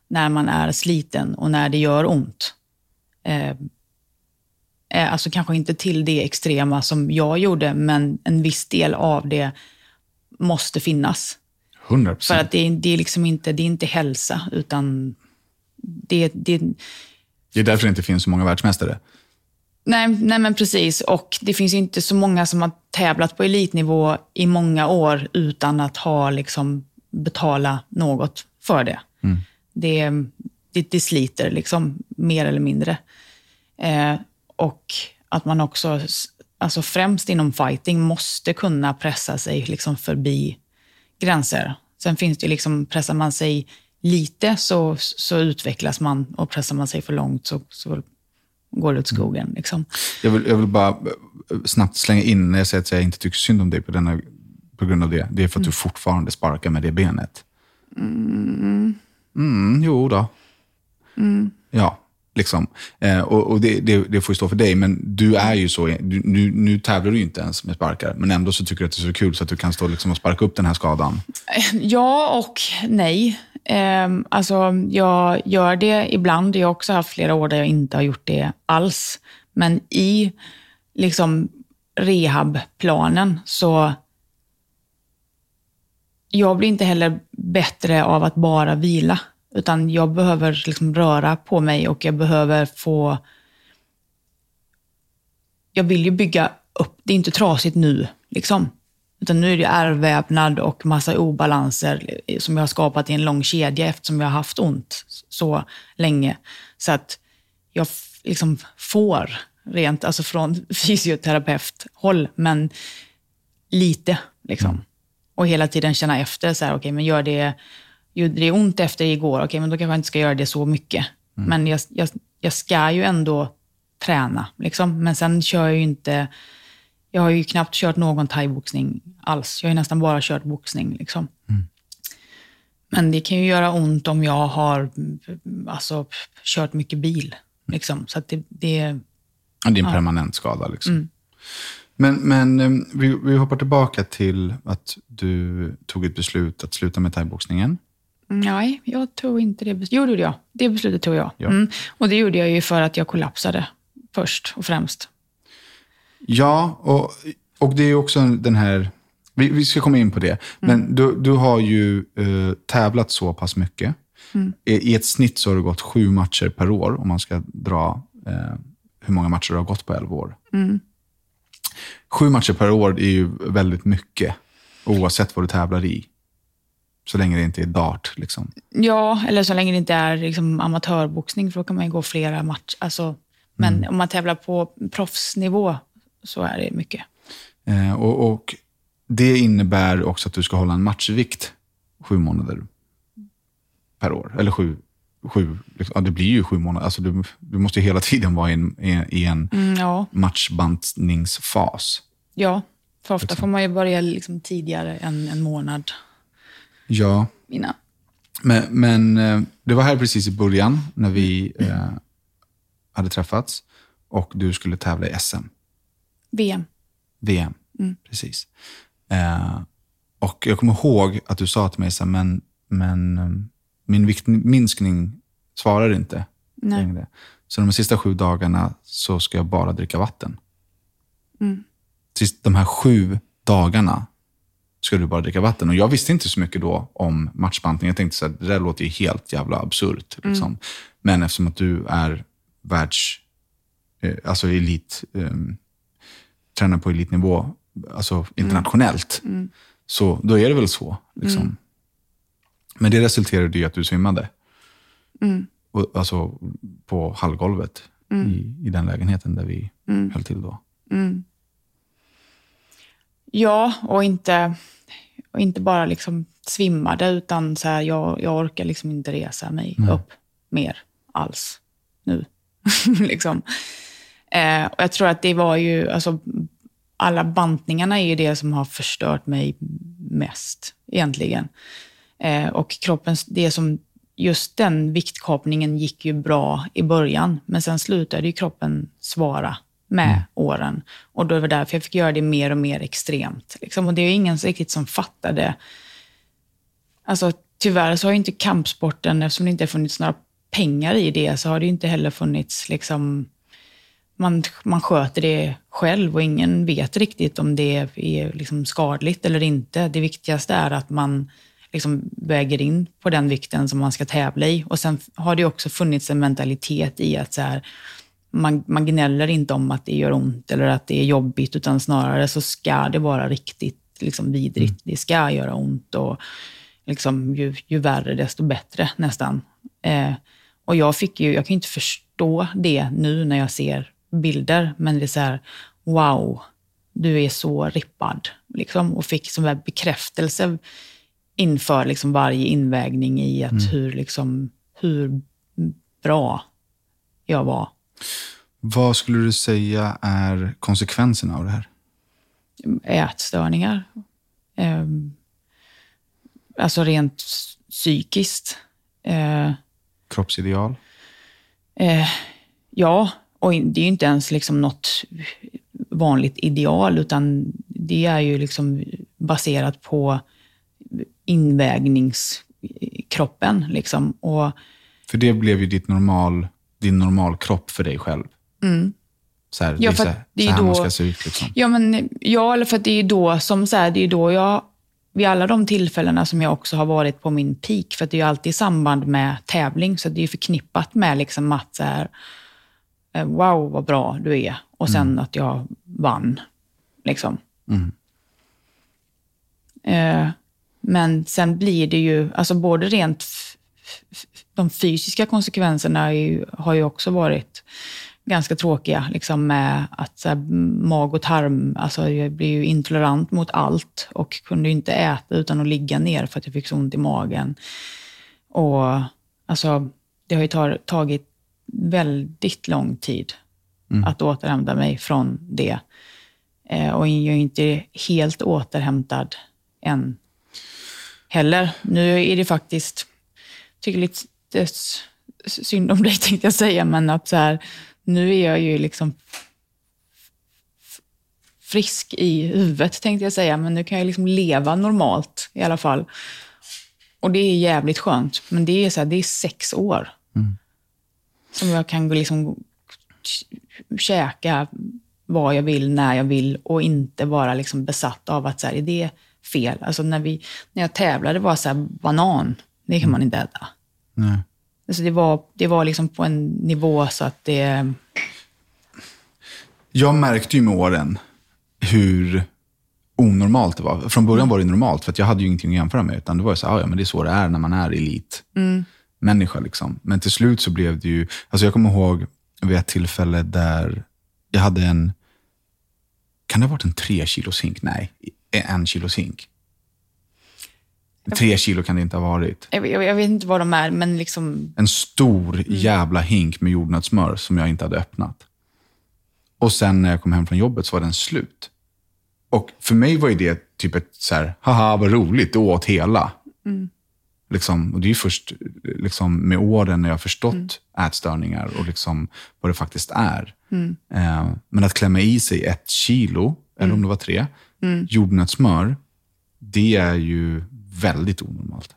när man är sliten och när det gör ont. Eh, eh, alltså kanske inte till det extrema som jag gjorde, men en viss del av det måste finnas. 100 För procent. att det, är- det, är liksom inte, det är inte hälsa, utan det, det, Det är därför det inte finns så många världsmästare. nej, nej, men precis. Och det finns inte så många som har tävlat på elitnivå i många år utan att ha liksom betala något för det. Det, det, det sliter liksom, mer eller mindre. Eh, och att man också, alltså främst inom fighting, måste kunna pressa sig liksom förbi gränser. Sen finns det liksom, pressar man sig lite så, så utvecklas man och pressar man sig för långt så, så går det åt skogen. Liksom. Jag vill, jag vill bara eh, snabbt slänga in, när jag säger att jag inte tycker synd om dig på, denna, på grund av det, det är för att du fortfarande sparkar med det benet. Mm, jo då. Ja, liksom. Eh, och och det, det, det får ju stå för dig, men du är ju så, du, nu, nu tävlar du ju inte ens med sparkar, men ändå så tycker du att det är så kul så att du kan stå liksom och sparka upp den här skadan. Eh, ja och nej. Eh, alltså, jag gör det ibland. Jag har också haft flera år där jag inte har gjort det alls. Men i liksom, rehabplanen så... Jag blir inte heller bättre av att bara vila. Utan jag behöver liksom röra på mig och jag behöver få... Jag vill ju bygga upp, det är inte trasigt nu. Liksom. Utan nu är det ärrvävnad och massa obalanser som jag har skapat i en lång kedja eftersom jag har haft ont så länge. Så att jag liksom får rent, alltså från *laughs* fysioterapeuthåll, men lite. Liksom. Och hela tiden känna efter, så här, okej, men gör det, gjorde det ont efter igår, okej, men då kanske jag inte ska göra det så mycket. Men jag, jag, jag ska ju ändå träna. Liksom. Men sen kör jag ju inte, jag har ju knappt kört någon thaiboxning alls. Jag har ju nästan bara kört boxning. Liksom. Men det kan ju göra ont om jag har alltså, kört mycket bil. Liksom. Så att det, det, Ja, det är en permanent skada. Liksom. Men, men eh, vi, vi hoppar tillbaka till att du tog ett beslut att sluta med thaiboxningen. Nej, jag tror inte det beslutet. Jo, det gjorde jag. Det beslutet tog jag. Ja. Mm. Och det gjorde jag ju för att jag kollapsade först och främst. Ja, och, och det är också den här... Vi, vi ska komma in på det. Men du, du har ju eh, tävlat så pass mycket. I, I ett snitt så har du gått sju matcher per år, om man ska dra eh, hur många matcher du har gått på 11 år. Sju matcher per år är ju väldigt mycket, oavsett vad du tävlar i. Så länge det inte är dart. Liksom. Ja, eller så länge det inte är liksom, amatörboxning, för då kan man ju gå flera matcher. Alltså, men om man tävlar på proffsnivå så är det mycket. Eh, och, och Det innebär också att du ska hålla en matchvikt sju månader per år. Eller sju, sju liksom, ja, det blir ju sju månader. Alltså du, du måste hela *laughs* tiden vara i en, i, i en Mm, ja, matchbantningsfas. ja, för ofta får man ju börja liksom tidigare än en månad Ja, innan. men, men eh, det var här precis i början när vi eh, hade träffats och du skulle tävla i SM. VM. VM. Precis. Eh, och jag kommer ihåg att du sa till mig, så här, men, men eh, min viktminskning svarar inte Nej. längre. Så de sista sju dagarna så ska jag bara dricka vatten. Mm. Sist, de här sju dagarna du bara dricka vatten. Och jag visste inte så mycket då om matchbantning. Jag tänkte så här, det där låter ju helt jävla absurt. Liksom. Men eftersom att du är världs, eh, alltså elit, eh, tränar på elitnivå, alltså internationellt, så då är det väl så. Liksom. Men det resulterade i att du svimmade. Och, alltså på hallgolvet i, i den lägenheten där vi höll till då. Ja, och inte, och inte bara liksom svimmade, utan så här, jag, jag orkar liksom inte resa mig upp mer alls nu. *laughs* liksom. eh, och jag tror att det var ju, alltså, alla bantningarna är ju det som har förstört mig mest egentligen. Eh, och kroppens, det som, just den viktkapningen gick ju bra i början, men sen slutade ju kroppen svara med åren. Och då var det därför jag fick göra det mer och mer extremt. Liksom. Och det är ju ingen riktigt som fattade. Alltså, tyvärr så har ju inte kampsporten, eftersom det inte har funnits några pengar i det, så har det inte heller funnits liksom man, man sköter det själv och ingen vet riktigt om det är liksom skadligt eller inte. Det viktigaste är att man liksom väger in på den vikten som man ska tävla i. Och sen har det också funnits en mentalitet i att så här, man, man gnäller inte om att det gör ont eller att det är jobbigt, utan snarare så ska det vara riktigt liksom vidrigt. Det ska göra ont och liksom, ju, ju värre desto bättre nästan. Eh, och jag, fick ju, jag kan inte förstå det nu när jag ser bilder, men det är så här, wow, du är så rippad. Liksom, och fick som här bekräftelse inför liksom varje invägning i att hur, liksom, hur bra jag var. Vad skulle du säga är konsekvenserna av det här? Ätstörningar. Eh, alltså rent psykiskt. Eh, Kroppsideal? Eh, ja, och det är ju inte ens liksom något vanligt ideal, utan det är ju liksom baserat på invägningskroppen. Liksom. Och, För det blev ju ditt normal, din normalkropp för dig själv. Så här, Mm. Ja, det är så, det är så här man då- ska se ut. Liksom. ja, men, ja, eller för att det är då som så här, det är då jag, vid alla de tillfällena som jag också har varit på min peak, för att det är ju alltid i samband med tävling, så det är ju förknippat med liksom att så här, eh, wow vad bra du är, och sen att jag vann. Liksom. Eh, men sen blir det ju, alltså både rent, de fysiska konsekvenserna ju, har ju också varit ganska tråkiga, liksom med att här, mag och tarm, alltså jag blir ju intolerant mot allt och kunde inte äta utan att ligga ner för att jag fick så ont i magen. Och alltså, det har ju tar, tagit väldigt lång tid att återhämta mig från det. Eh, och jag är inte helt återhämtad än heller. Nu är det faktiskt, tycker lite synd om dig *laughs* tänkte jag säga, men att så här, nu är jag ju liksom frisk i huvudet tänkte jag säga, men nu kan jag liksom leva normalt i alla fall. Och det är jävligt skönt, men det är, så här, det är sex år mm. som jag kan liksom käka vad jag vill, när jag vill och inte vara liksom besatt av att så här, är det fel? Alltså när, vi, när jag tävlade var så här, banan, det kan man inte äta. Nej. Alltså det var, det var liksom på en nivå så att det... Jag märkte ju med åren hur onormalt det var. Från början var det normalt, för jag hade ju ingenting att jämföra med. Utan det var så här, ah, ja, men det är så det är när man är elit. Mm. Liksom. Men till slut så blev det ju, alltså jag kommer ihåg vid ett tillfälle där jag hade en, kan det ha varit en tre kilos hink? Nej, en kilos hink. Tre kilo kan det inte ha varit. Jag, jag, jag, vet inte vad de är, men liksom... En stor mm. jävla hink med jordnötssmör som jag inte hade öppnat. Och sen när jag kom hem från jobbet så var den slut. Och för mig var ju det typ ett så här, haha vad roligt, du åt hela. Mm. Liksom, och det är ju först liksom, med åren när jag har förstått mm. ätstörningar och liksom, vad det faktiskt är. Mm. Eh, men att klämma i sig ett kilo, eller om mm. det var tre, mm. jordnötssmör, det är ju väldigt onormalt.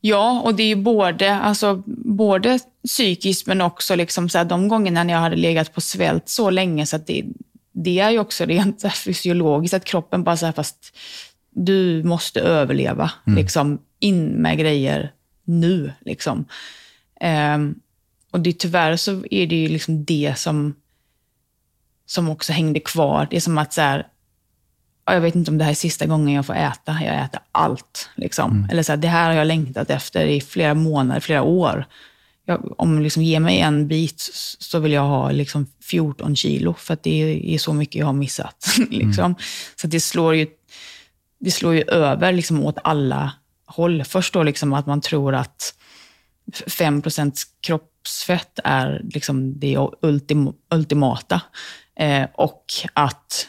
Ja, och det är ju både, alltså, både psykiskt men också liksom så här, de gångerna när jag hade legat på svält så länge så att det, det är ju också rent *laughs* fysiologiskt att kroppen bara så här, fast du måste överleva. Mm. Liksom, in med grejer nu. Liksom. Um, och det, tyvärr så är det ju liksom det som, som också hängde kvar. Det är som att så här, jag vet inte om det här är sista gången jag får äta. Jag äter allt. Liksom. Mm. Eller så här, det här har jag längtat efter i flera månader, flera år. Jag, om liksom ger mig en bit så vill jag ha liksom 14 kilo, för att det är, så mycket jag har missat. *laughs* liksom. mm. Så det slår ju, det slår ju över liksom åt alla håll. Först då liksom att man tror att 5% kroppsfett är liksom det ultim, ultimata. Eh, och att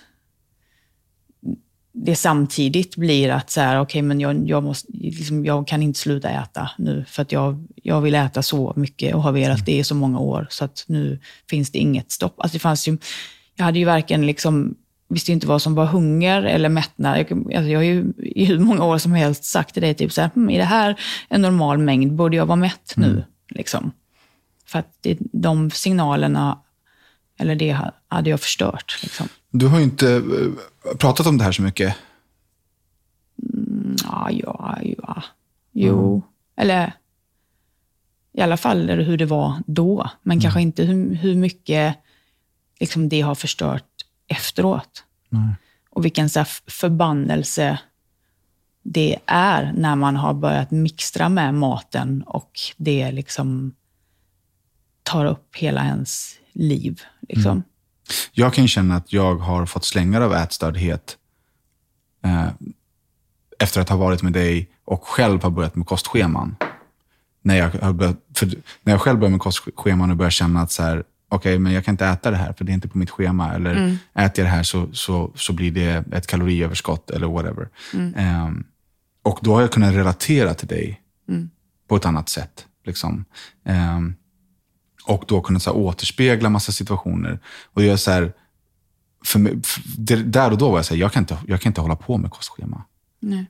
det samtidigt blir att så här, okay, men jag, jag, måste, liksom, jag kan inte sluta äta nu för att jag, jag vill äta så mycket och har velat det i så många år så att nu finns det inget stopp. Alltså det fanns ju, jag hade ju varken liksom, visste inte vad som var hunger eller mättnad. Jag, alltså jag har ju i hur många år som helst sagt till dig, typ så här, hm, är det här en normal mängd? Borde jag vara mätt nu? Mm. Liksom. För att det, de signalerna, eller det hade jag förstört. Liksom. Du har ju inte eh, pratat om det här så mycket. Mm, ja, ja, ja. Jo. Mm. Eller i alla fall hur det var då. Men mm. kanske inte hur, hur mycket liksom, det har förstört efteråt. Nej. Och vilken så förbannelse det är när man har börjat mixtra med maten och det liksom tar upp hela ens liv. Liksom. Mm. Jag kan känna att jag har fått slängar av ätstördhet eh, efter att ha varit med dig och själv har börjat med kostscheman. När jag, har börjat, när jag själv börjar med kostscheman och börjar känna att så här, okay, men jag kan inte äta det här för det är inte på mitt schema. Eller mm. äter jag det här så, så, så blir det ett kaloriöverskott eller whatever. Mm. Um, och då har jag kunnat relatera till dig mm. på ett annat sätt. Liksom. Um, och då kunna så här, återspegla massa situationer. Och jag så här, för mig, för, där och då var jag så här, jag kan inte, jag kan inte hålla på med kostschema. Nej.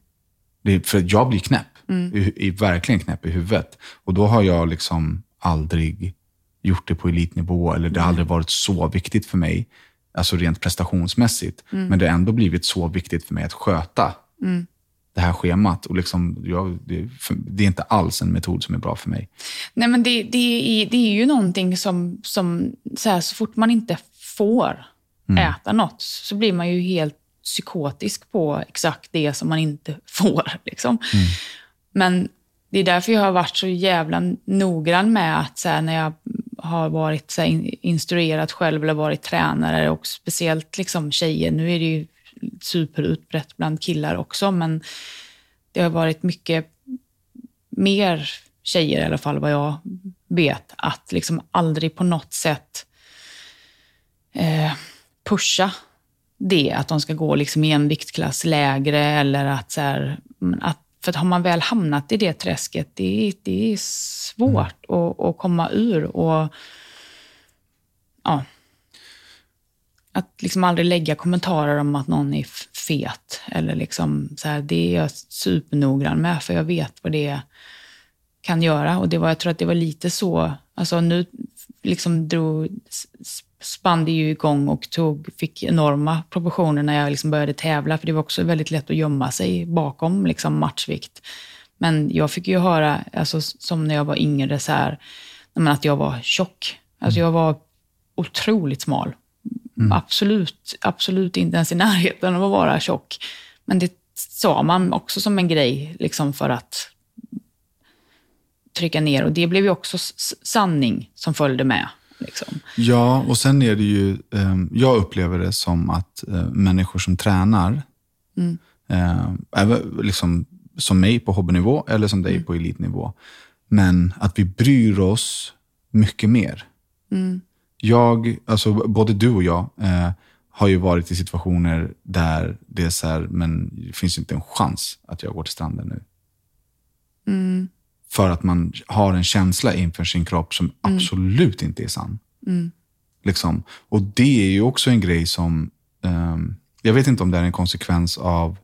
Det, för jag blir knäpp. Mm. I, i, verkligen knäpp i huvudet. Och då har jag liksom aldrig gjort det på elitnivå. Eller det har aldrig varit så viktigt för mig. Alltså rent prestationsmässigt. Mm. Men det har ändå blivit så viktigt för mig att sköta. Mm det här schemat. Och liksom, jag, det, det, är inte alls en metod som är bra för mig. Nej, men det, det, är, det är ju någonting som, som så, här, så fort man inte får mm. äta något så blir man ju helt psykotisk på exakt det som man inte *laughs* får. Liksom. Mm. Men det är därför jag har varit så jävla noggrann med att så här, när jag har varit så här, instruerat själv eller varit tränare och speciellt liksom tjejer, nu är det ju superutbrett bland killar också, men det har varit mycket mer tjejer i alla fall, vad jag vet, att liksom aldrig på något sätt eh, pusha det, att de ska gå liksom i en viktklass lägre eller att, så här, att för har man väl hamnat i det träsket, det, det är svårt mm. att, att komma ur. Och, ja, att liksom aldrig lägga kommentarer om att någon är fet. Eller liksom så här, det är jag supernoggrann med, för jag vet vad det kan göra. Och det var, jag tror att det var lite så, alltså nu liksom drog, spann det ju igång och tog, fick enorma proportioner när jag liksom började tävla, för det var också väldigt lätt att gömma sig bakom liksom matchvikt. Men jag fick ju höra, alltså, som när jag var yngre, så här, att jag var tjock. Alltså jag var otroligt smal. Mm. Absolut, absolut inte ens i närheten av att vara tjock. Men det sa man också som en grej liksom för att trycka ner. Och det blev ju också sanning som följde med. Liksom. Ja, och sen är det ju, eh, jag upplever det som att eh, människor som tränar, mm. eh, liksom, som mig på hobbynivå eller som dig mm. på elitnivå, men att vi bryr oss mycket mer. Mm. Jag, alltså både du och jag, eh, har ju varit i situationer där det är så här, men det finns inte en chans att jag går till stranden nu. Mm. För att man har en känsla inför sin kropp som mm. absolut inte är sann. Mm. Liksom. Och det är ju också en grej som, um, jag vet inte om det är en konsekvens av,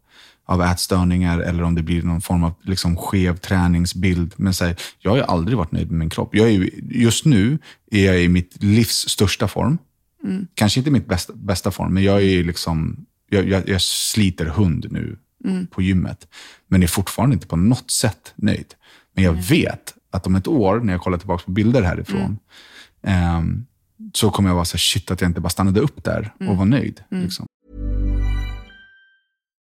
av ätstörningar eller om det blir någon form av liksom, skev träningsbild. Men så här, jag har aldrig varit nöjd med min kropp. Jag är just nu är jag i mitt livs största form. Mm. Kanske inte mitt bästa, bästa form, men jag är liksom, jag, jag, jag sliter hund nu mm. på gymmet. Men är fortfarande inte på något sätt nöjd. Men jag vet att om ett år, när jag kollar tillbaka på bilder härifrån, mm. um, så kommer jag vara så här, shit att jag inte bara stannade upp där och mm. var nöjd. Mm. Liksom.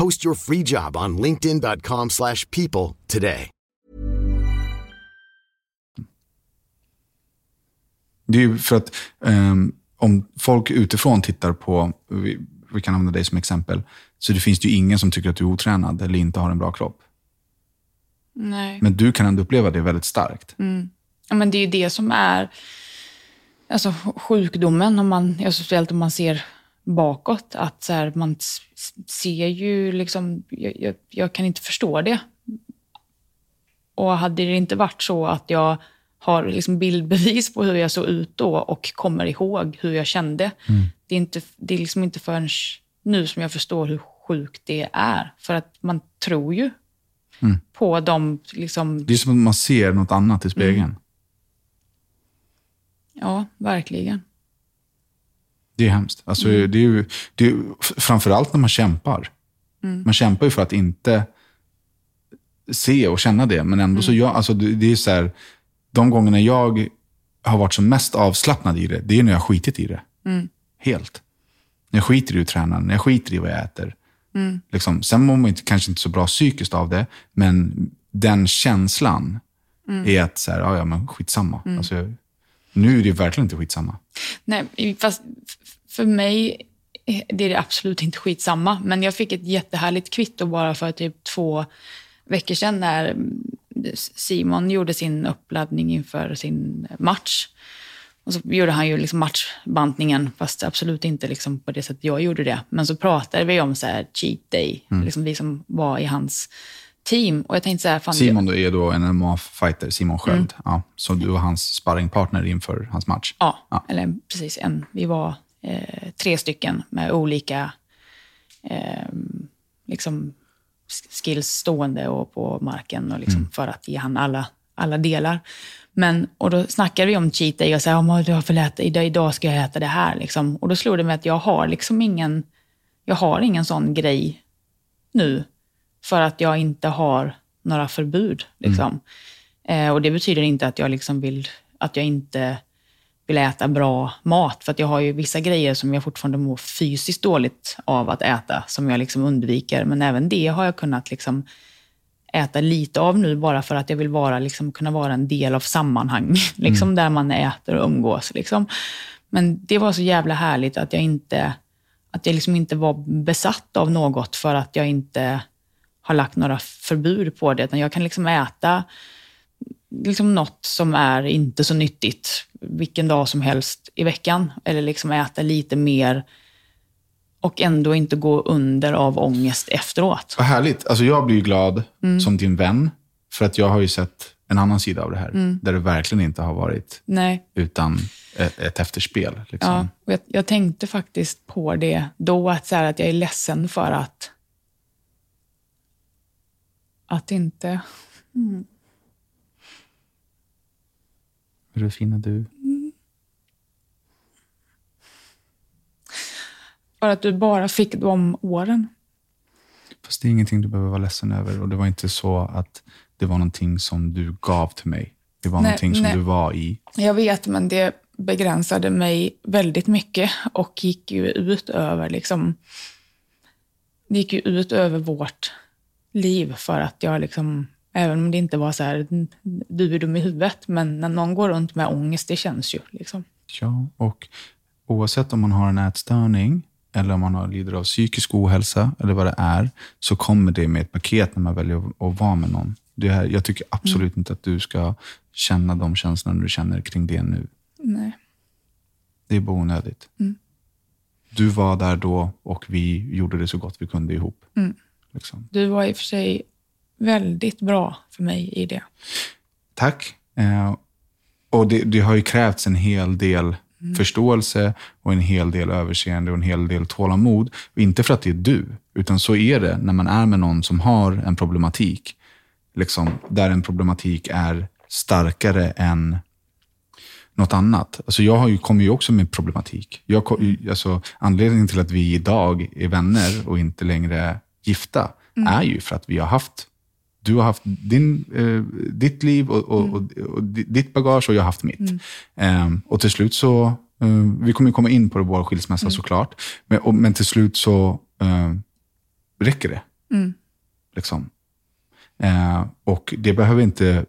Post your free job on linkedin.com/people today. Det är ju för att um, om folk utifrån tittar på, vi, vi, kan använda dig som exempel, så det finns det ju ingen som tycker att du är otränad eller inte har en bra kropp. Nej. Men du kan ändå uppleva det väldigt starkt. Mm. Ja, men det är ju det som är alltså, sjukdomen, om man, speciellt om man ser bakåt. Att så här, man ser ju liksom, jag, jag, jag, kan inte förstå det. Och hade det inte varit så att jag har liksom bildbevis på hur jag såg ut då och kommer ihåg hur jag kände. Mm. Det är, inte, det är liksom inte förrän nu som jag förstår hur sjukt det är. För att man tror ju mm. på dem. Liksom... Det är som att man ser något annat i spegeln. Mm. Ja, verkligen. Det är hemskt. Alltså, mm. det är ju, det är, framförallt när man kämpar. Mm. Man kämpar ju för att inte se och känna det, men ändå så mm. jag, alltså det, det är så här, de gångerna jag har varit som mest avslappnad i det, det är när jag skitit i det. Mm. Helt. När jag skiter i att träna, när jag skiter i vad jag äter. Mm. Liksom, sen mår man inte, kanske inte så bra psykiskt av det, men den känslan mm. är att så här, ja, ja, men skitsamma. Mm. Alltså, nu är det verkligen inte skitsamma. Nej, fast för mig det är det absolut inte skitsamma. Men jag fick ett jättehärligt kvitto bara för typ två veckor sedan när Simon gjorde sin uppladdning inför sin match. Och så gjorde han ju liksom matchbantningen, fast absolut inte liksom på det sättet jag gjorde det. Men så pratade vi om så här cheat day, mm. liksom vi som var i hans team. Och jag tänkte så här, fan, Simon då är då en MMA-fighter, Simon Sköld. Mm. Ja, så du var hans sparringpartner inför hans match? Ja, ja. eller precis en. Vi var eh, tre stycken med olika eh, liksom, skills stående och på marken och liksom, för att ge han alla, alla delar. Men, och då snackade vi om cheat day och sa, om du har för äta, idag, idag ska jag äta det här. Liksom. Och då slog det mig att jag har liksom ingen, jag har ingen sån grej nu. För att jag inte har några förbud. Liksom. Eh, och det betyder inte att jag liksom vill, att jag inte vill äta bra mat. För att jag har ju vissa grejer som jag fortfarande mår fysiskt dåligt av att äta, som jag liksom undviker. Men även det har jag kunnat liksom äta lite av nu, bara för att jag vill vara, liksom, kunna vara en del av sammanhang, *laughs* liksom, där man äter och umgås. Liksom. Men det var så jävla härligt att jag inte, att jag liksom inte var besatt av något för att jag inte har lagt några förbud på det. Utan jag kan liksom äta liksom något som är inte så nyttigt vilken dag som helst i veckan. Eller liksom äta lite mer och ändå inte gå under av ångest efteråt. Vad härligt. Alltså jag blir ju glad som din vän, för att jag har ju sett en annan sida av det här, där det verkligen inte har varit Nej, utan ett, ett efterspel. Liksom. ja, och jag, jag tänkte faktiskt på det då, att, så här, att jag är ledsen för att att inte... Är du du? För att du bara fick de åren. Fast det är ingenting du behöver vara ledsen över. Och det var inte så att det var någonting som du gav till mig. Det var Nej, någonting som nej. du var i. Jag vet, men det begränsade mig väldigt mycket och gick ju ut över liksom... Det gick ju ut över vårt liv för att jag liksom... Även om det inte var så här, du är dum i huvudet, men när någon går runt med ångest, det känns ju. Liksom. Ja, och oavsett om man har en ätstörning eller om man har, lider av psykisk ohälsa eller vad det är, så kommer det med ett paket när man väljer att, vara med någon. Det här, jag tycker absolut inte att du ska känna de känslorna du känner kring det nu. Nej. Det är bara onödigt. Du var där då och vi gjorde det så gott vi kunde ihop. Liksom. Du var i och för sig väldigt bra för mig i det. Tack. Eh, och det, det har ju krävts en hel del förståelse och en hel del överseende och en hel del tålamod. Och inte för att det är du, utan så är det när man är med någon som har en problematik. Liksom, där en problematik är starkare än något annat. Alltså jag har ju, kommer ju också med problematik. Jag, ko- alltså, anledningen till att vi idag är vänner och inte längre gifta är ju för att vi har haft du har haft din, eh, ditt liv och, och, och, och di- ditt bagage och jag har haft mitt. Ehm, och till slut så, eh, vi kommer komma in på det, vår skilsmässa såklart, men, och, men till slut så eh, räcker det. Liksom. Eh, och det behöver inte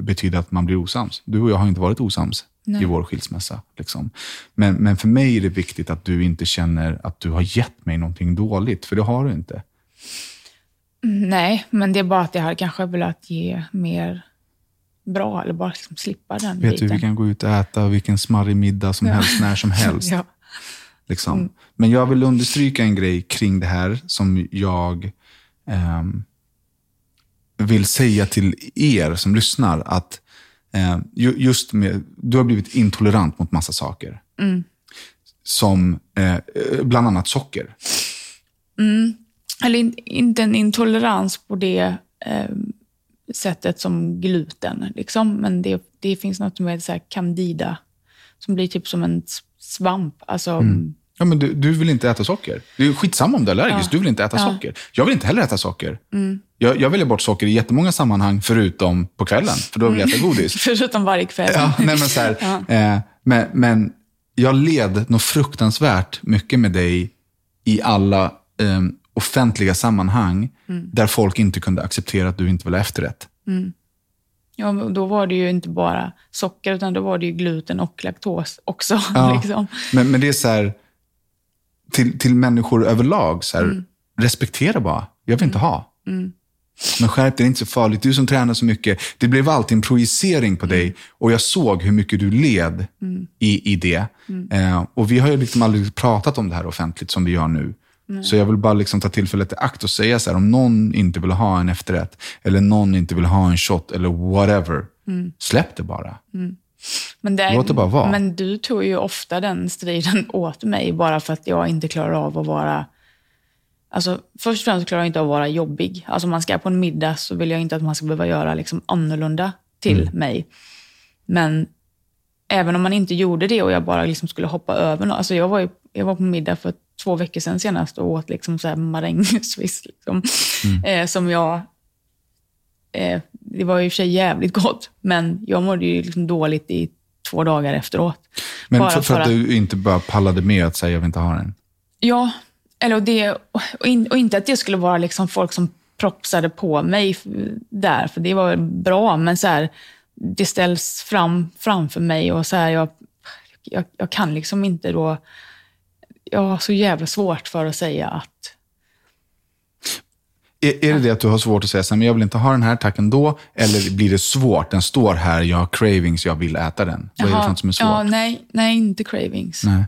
betyda att man blir osams. Du och jag har inte varit osams i vår skilsmässa. Liksom. Men, men för mig är det viktigt att du inte känner att du har gett mig någonting dåligt, för det har du inte. Nej, men det är bara att jag hade kanske velat ge mer bra, eller bara liksom slippa den Vet biten. du, vi kan gå ut och äta vilken smarrig middag som helst, när som *laughs* helst. Ja. Liksom. Men jag vill understryka en grej kring det här som jag ehm, vill säga till er som lyssnar. Att eh, ju- just med, du har blivit intolerant mot massa saker. Som eh, bland annat socker. Eller in, inte en intolerans på det eh, sättet som gluten, liksom. men det, det finns något med så här candida, som blir typ som en svamp. Alltså, Ja, men du, du vill inte äta socker. Det är skitsamma om du är allergisk. Du vill inte äta socker. Jag vill inte heller äta socker. Jag, jag väljer bort socker i jättemånga sammanhang, förutom på kvällen. För då vill jag äta godis. *laughs* Förutom varje kväll. Ja, nej, men, så här, eh, men, men jag led något fruktansvärt mycket med dig i alla eh, offentliga sammanhang där folk inte kunde acceptera att du inte ville ha efterrätt. Ja, men då var det ju inte bara socker, utan då var det ju gluten och laktos också. *laughs* Ja. liksom. Men, men det är så här, till, till människor överlag, så här, respektera bara. Jag vill inte ha. Men skärp dig, det är inte så farligt. Du som tränar så mycket. Det blev alltid en projicering på dig och jag såg hur mycket du led i, i det. Eh, och vi har ju liksom aldrig pratat om det här offentligt som vi gör nu. Så jag vill bara liksom ta tillfället i akt och säga så här, om någon inte vill ha en efterrätt, eller någon inte vill ha en shot, eller whatever, släpp det bara. Men, det är, Låt det bara vara. men du tog ju ofta den striden *laughs* åt mig bara för att jag inte klarar av att vara Alltså, först och främst klarar jag inte av att vara jobbig. Alltså om man ska på en middag så vill jag inte att man ska behöva göra liksom annorlunda till mig. Men även om man inte gjorde det och jag bara liksom skulle hoppa över något. Alltså jag, var ju, jag var på middag för två veckor sedan senast och åt liksom så här marängsviss. Liksom, eh, som jag... Eh, det var ju i och för sig jävligt gott, men jag mådde ju liksom dåligt i två dagar efteråt. Men Bara för, för att du inte bara pallade med att säga jag vill inte ha den? Ja, eller och det, och, in, och inte att det skulle vara liksom folk som propsade på mig där, för det var bra, men så här, det ställs fram framför mig och så här, jag, jag, jag kan liksom inte då... Jag har så jävla svårt för att säga att... Är, är det det att du har svårt att säga så men jag vill inte ha den här, tack ändå? Eller blir det svårt? Den står här, jag har cravings, jag vill äta den. Vad är det som är svårt? Ja, nej, nej, inte cravings. Nej.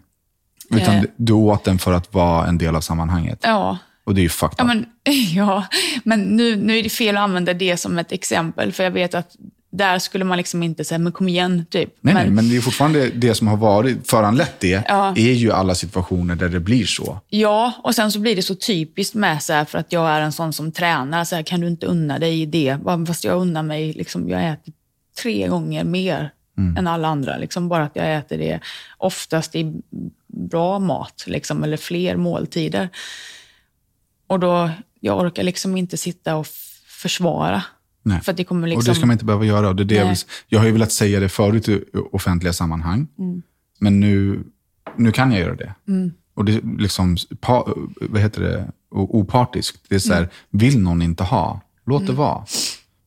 Utan Eh. du åt den för att vara en del av sammanhanget. Ja, Och det är ju fucked Ja, up. men, *laughs* ja, men nu, nu är det fel att använda det som ett exempel, för jag vet att där skulle man liksom inte säga, men kom igen, typ. Nej, men, nej, men det är fortfarande det som har varit föranlett det, Ja. är ju alla situationer där det blir så. Ja, och sen så blir det så typiskt med så här, för att jag är en sån som tränar, så här, kan du inte unna dig det? Fast jag unnar mig, liksom, jag äter tre gånger mer än alla andra. Liksom, bara att jag äter det oftast i bra mat, liksom, eller fler måltider. Och då, jag orkar liksom inte sitta och försvara. Nej. För det kommer liksom... Och det ska man inte behöva göra. Det är det jag, vill, jag har ju velat säga det förut i offentliga sammanhang, men nu, nu kan jag göra det. Och det är liksom, pa, vad heter det, opartiskt. Det är så här, vill någon inte ha, låt det vara.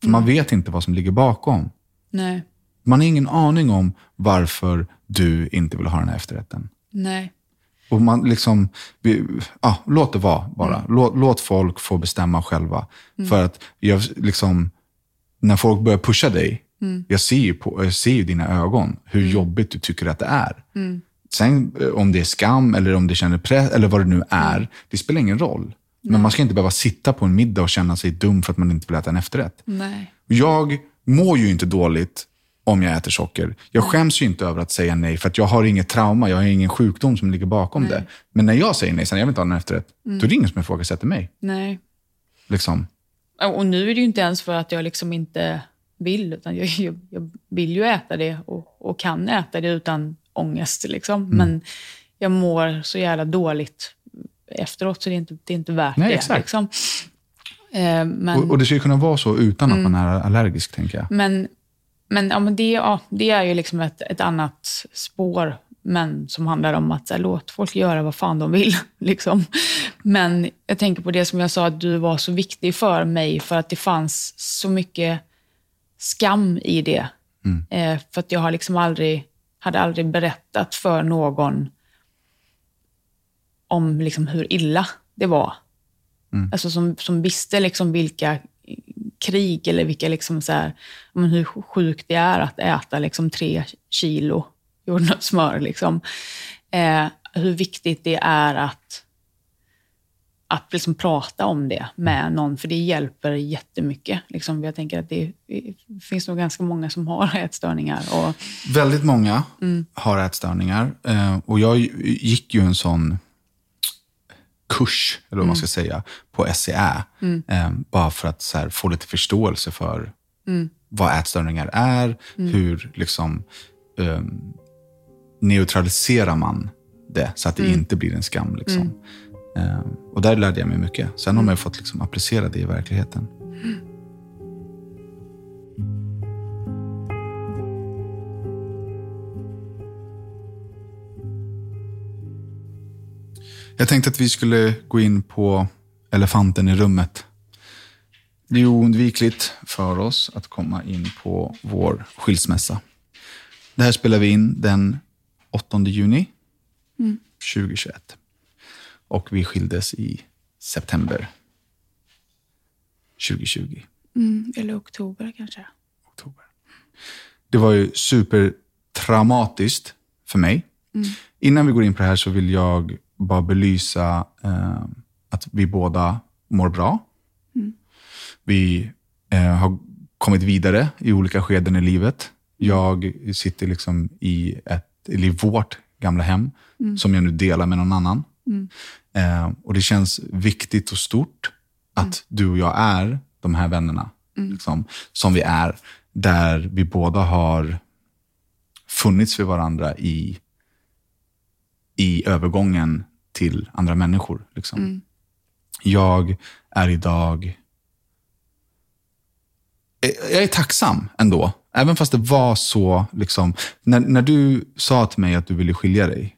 För man vet inte vad som ligger bakom. Nej, Man har ingen aning om varför du inte vill ha den här efterrätten. nej. Och man liksom, vi, ja, låt det vara bara. Låt, låt folk få bestämma själva. För att jag, liksom, när folk börjar pusha dig, jag, ser ju på, jag ser ju i dina ögon hur jobbigt du tycker att det är. Sen eh, om det är skam eller om det känner press eller vad det nu är, det spelar ingen roll. Men man ska inte behöva sitta på en middag och känna sig dum för att man inte vill äta en efterrätt. Nej. Jag mår ju inte dåligt om jag äter socker. Jag skäms ju inte över att säga nej, för att jag har inget trauma, jag har ingen sjukdom som ligger bakom det. Men när jag säger nej, sen jag vill inte ha den efterrätt, då är det ingen som ifrågasätter mig. Nej. Liksom. Och nu är det ju inte ens för att jag liksom inte vill, utan jag, jag, jag vill ju äta det och, och kan äta det utan ångest. Liksom. Mm. Men jag mår så jävla dåligt efteråt, så det är inte, det är inte värt Nej, det. exakt. Liksom. Eh, men, Och, och det ju kunna vara så utan att man är allergisk, tänker jag. men, men, ja, men det, ja, det är ju liksom ett, ett annat spår, men som handlar om att här, låt folk göra vad fan de vill. *laughs* Liksom. Men jag tänker på det som jag sa, att du var så viktig för mig, för att det fanns så mycket skam i det. Eh, för att jag har liksom aldrig, hade aldrig berättat för någon om liksom hur illa det var. Alltså som, som visste liksom vilka krig eller vilka liksom så här, hur sjukt det är att äta liksom tre kilo jordnötssmör. Liksom. Eh, hur viktigt det är att, att liksom prata om det med någon, för det hjälper jättemycket. Liksom. Jag tänker att det, finns nog ganska många som har ätstörningar. Och, Väldigt många har ätstörningar. Eh, och jag gick ju en sån kurs, eller vad man ska säga, på SCA. Eh, bara för att här, få lite förståelse för vad ätstörningar är, hur liksom, eh, neutraliserar man det så att det inte blir en skam. Liksom. Eh, och där lärde jag mig mycket. Sen har man ju fått liksom, applicera det i verkligheten. Jag tänkte att vi skulle gå in på elefanten i rummet. Det är oundvikligt för oss att komma in på vår skilsmässa. Det här spelar vi in den 8 juni 2021. Och vi skildes i september 2020. eller oktober kanske. oktober. Det var ju supertraumatiskt för mig. Innan vi går in på det här så vill jag bara belysa eh, att vi båda mår bra. Vi eh, har kommit vidare i olika skeden i livet. Jag sitter liksom i, ett, eller i vårt gamla hem som jag nu delar med någon annan. Eh, och det känns viktigt och stort att du och jag är de här vännerna. Liksom, som vi är. Där vi båda har funnits för varandra i, i övergången till andra människor. Liksom. Jag är idag... Jag är tacksam ändå. Även fast det var så... Liksom, när, när du sa till mig att du ville skilja dig,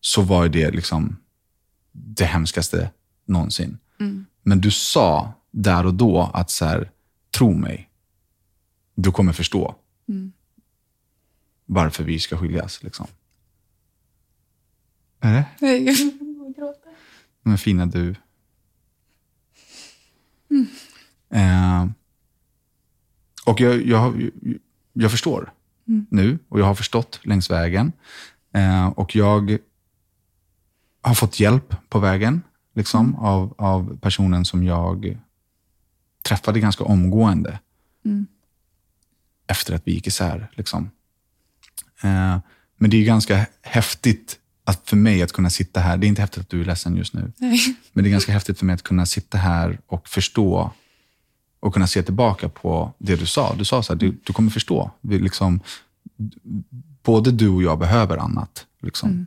så var det liksom det hemskaste någonsin. Men du sa där och då att så här, tro mig, du kommer förstå varför vi ska skiljas. Liksom. Är det? Men fina du. Eh, och jag, jag, jag förstår nu och jag har förstått längs vägen. Eh, och jag har fått hjälp på vägen liksom, av, av personen som jag träffade ganska omgående efter att vi gick isär. Liksom. Eh, men det är ganska häftigt att för mig att kunna sitta här. Det är inte häftigt att du är ledsen just nu. Men det är ganska häftigt för mig att kunna sitta här och förstå och kunna se tillbaka på det du sa. Du sa så här, du, du kommer förstå. Vi liksom, både du och jag behöver annat. Liksom.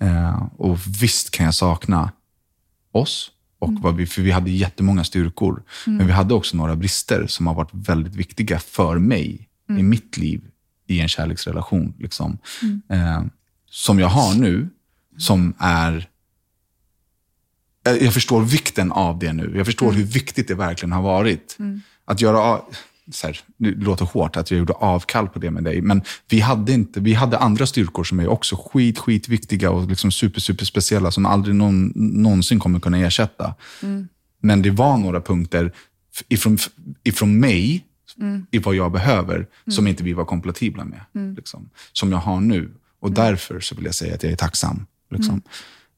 Eh, och visst kan jag sakna oss, och vad vi, för vi hade jättemånga styrkor. Men vi hade också några brister som har varit väldigt viktiga för mig i mitt liv i en kärleksrelation. Liksom. Eh, som jag har nu, som är... Jag förstår vikten av det nu. Jag förstår hur viktigt det verkligen har varit. Att göra av, så här, det låter hårt att jag gjorde avkall på det med dig, men vi hade, inte, vi hade andra styrkor som är också skit, skit viktiga och liksom super, super speciella som aldrig någon, någonsin kommer kunna ersätta. Men det var några punkter ifrån, ifrån mig, i vad jag behöver, som inte vi var kompatibla med. Liksom, som jag har nu. Och därför så vill jag säga att jag är tacksam. Liksom.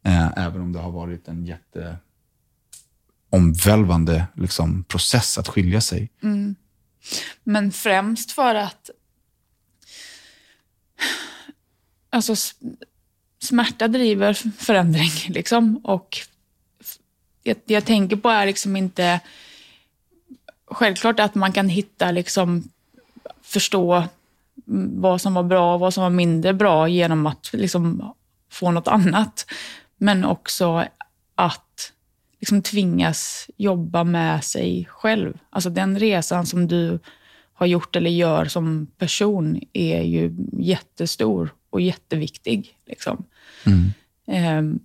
Eh, även om det har varit en jätte omvälvande liksom, process att skilja sig. Mm. Men främst för att alltså, smärta driver förändring. *laughs* Liksom. Och jag, jag tänker på är liksom inte... Självklart att man kan hitta, liksom, förstå vad som var bra och vad som var mindre bra genom att liksom, få något annat. Men också att liksom, tvingas jobba med sig själv. Alltså den resan som du har gjort eller gör som person är ju jättestor och jätteviktig. Liksom. Ehm,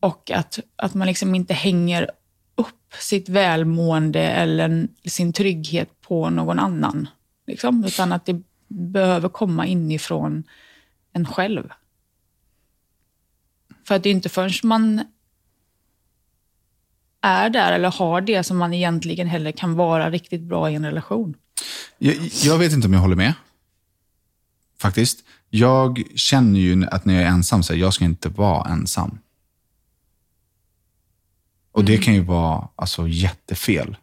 och att, att man liksom inte hänger upp sitt välmående eller sin trygghet på någon annan. Liksom, utan att det behöver komma inifrån en själv. För att det är inte förrän man är där eller har det som man egentligen heller kan vara riktigt bra i en relation. Jag, jag vet inte om jag håller med. Faktiskt. Jag känner ju att när jag är ensam, så här, jag ska inte vara ensam. Och det kan ju vara alltså, jättefel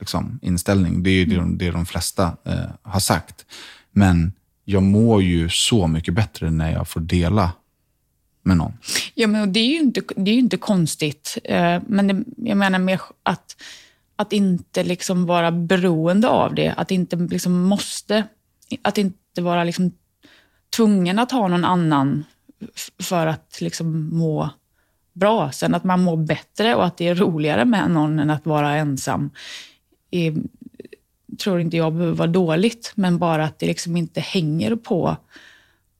liksom, inställning. Det är ju det, de- det de flesta eh, har sagt. Men jag mår ju så mycket bättre när jag får dela med någon. Ja, men det är ju inte, det är ju inte konstigt. Eh, men det, jag menar mer att, att inte liksom vara beroende av det. Att inte liksom måste, att inte vara liksom tvungen att ha någon annan för att liksom må bra. Sen att man mår bättre och att det är roligare med någon än att vara ensam. Är, tror inte jag behöver vara dåligt, men bara att det liksom inte hänger på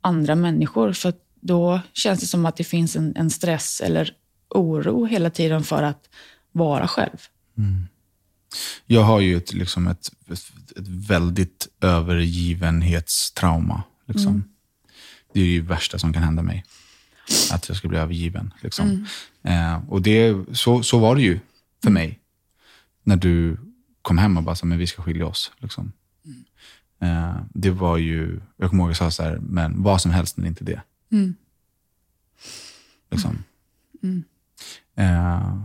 andra människor. Så att då känns det som att det finns en, en stress eller oro hela tiden för att vara själv. Jag har ju ett, liksom ett, ett, väldigt övergivenhetstrauma. Liksom. Det är ju det värsta som kan hända mig. Att jag ska bli övergiven. Liksom. Eh, och det, så, så var det ju för mig. När du kom hem och bara sa, men vi ska skilja oss. Liksom. Eh, det var ju, jag kommer ihåg att jag sa så här, men vad som helst men inte det. Liksom. Eh,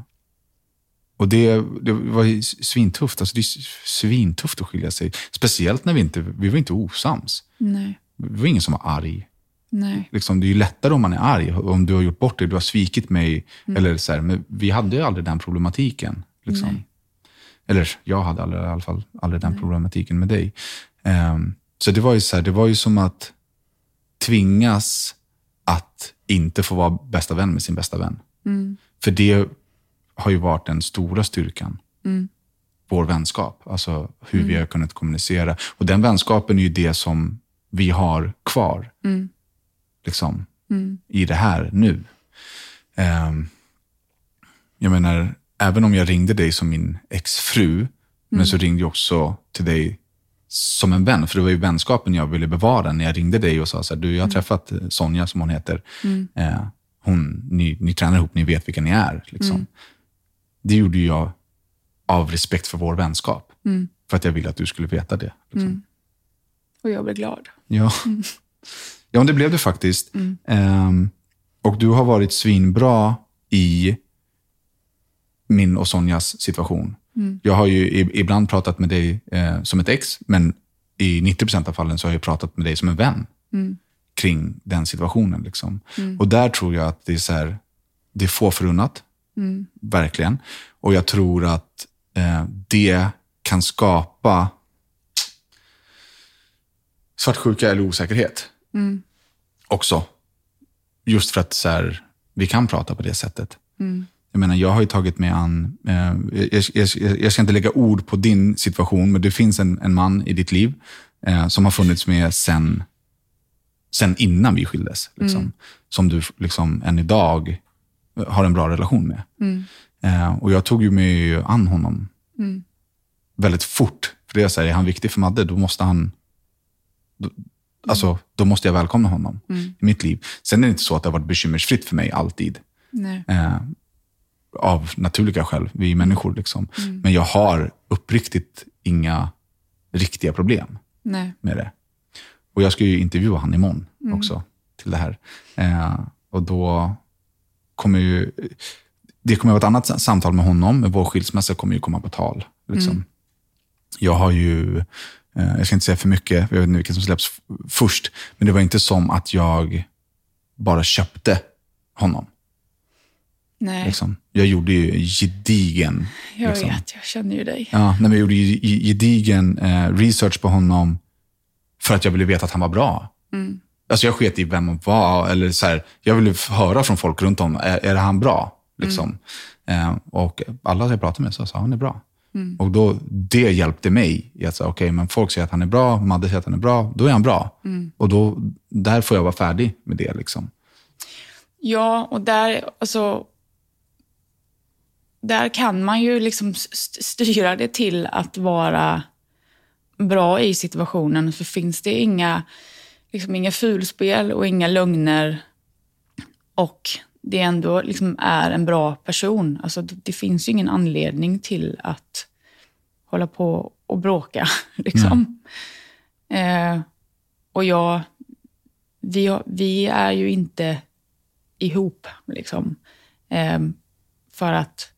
och det, det var svintufft. Alltså det är svintufft att skilja sig. Speciellt när vi inte, vi var inte osams. Nej. Det var ingen som var arg. Nej. Liksom, det är ju lättare om man är arg, om du har gjort bort dig, du har svikit mig. Mm. Eller så här, men vi hade ju aldrig den problematiken. Liksom. Nej. Eller jag hade aldrig, i alla fall aldrig den problematiken med dig. Ehm, så det var, ju så här, det var ju som att tvingas att inte få vara bästa vän med sin bästa vän. För det har ju varit den stora styrkan. Vår vänskap, alltså hur vi har kunnat kommunicera. Och den vänskapen är ju det som vi har kvar liksom, i det här nu. Um, jag menar, även om jag ringde dig som min exfru, men så ringde jag också till dig som en vän, för det var ju vänskapen jag ville bevara när jag ringde dig och sa så här, du, jag har träffat eh, Sonja, som hon heter. Eh, hon, ni, ni tränar ihop, ni vet vilka ni är. Liksom. Det gjorde jag av respekt för vår vänskap. För att jag ville att du skulle veta det. Liksom. Och jag blev glad. Ja. ja, men det blev det faktiskt. Ehm, och du har varit svinbra i min och Sonjas situation. Jag har ju ibland pratat med dig eh, som ett ex, men i 90% av fallen så har jag pratat med dig som en vän kring den situationen. Liksom. Och där tror jag att det är, så här, det är få förunnat. Verkligen. Och jag tror att eh, det kan skapa svartsjuka eller osäkerhet också. Just för att så här, vi kan prata på det sättet. Jag menar, jag har ju tagit mig an, eh, jag, jag, jag, ska inte lägga ord på din situation, men det finns en, en man i ditt liv eh, som har funnits med sen, sen innan vi skildes. Liksom, Som du liksom, än idag har en bra relation med. Eh, och jag tog ju mig an honom väldigt fort. För det är så här, är han viktig för Madde, då måste han då, alltså, då måste jag välkomna honom i mitt liv. Sen är det inte så att det har varit bekymmersfritt för mig alltid. Nej. Av naturliga skäl, vi är människor. Liksom. Men jag har uppriktigt inga riktiga problem Nej. med det. Och jag ska ju intervjua han imorgon också till det här. Eh, och då kommer ju, det kommer att vara ett annat samtal med honom, men vår skilsmässa kommer ju komma på tal. Liksom. Jag har ju, eh, jag ska inte säga för mycket, jag vet inte vilket som släpps först, men det var inte som att jag bara köpte honom. Nej. Liksom. Jag gjorde ju gedigen Jag liksom. vet, jag känner ju dig. Ja, när vi gjorde ge- ge- gedigen eh, research på honom för att jag ville veta att han var bra. Alltså jag sket i vem han var. Eller så här, jag ville höra från folk runt om, är, är han bra? Liksom. Eh, och alla jag pratade med sa att han är bra. Och då, det hjälpte mig i att säga, okej, men folk säger att han är bra, Madde säger att han är bra, då är han bra. Och då, där får jag vara färdig med det. Liksom. Ja, och där, alltså, där kan man ju liksom st- styra det till att vara bra i situationen. För finns det inga, liksom inga fulspel och inga lögner och det ändå liksom är en bra person. Alltså, det, finns ju ingen anledning till att hålla på och bråka. *laughs* Liksom. Eh, och jag, vi, har- vi är ju inte ihop. Liksom. Ehm, för att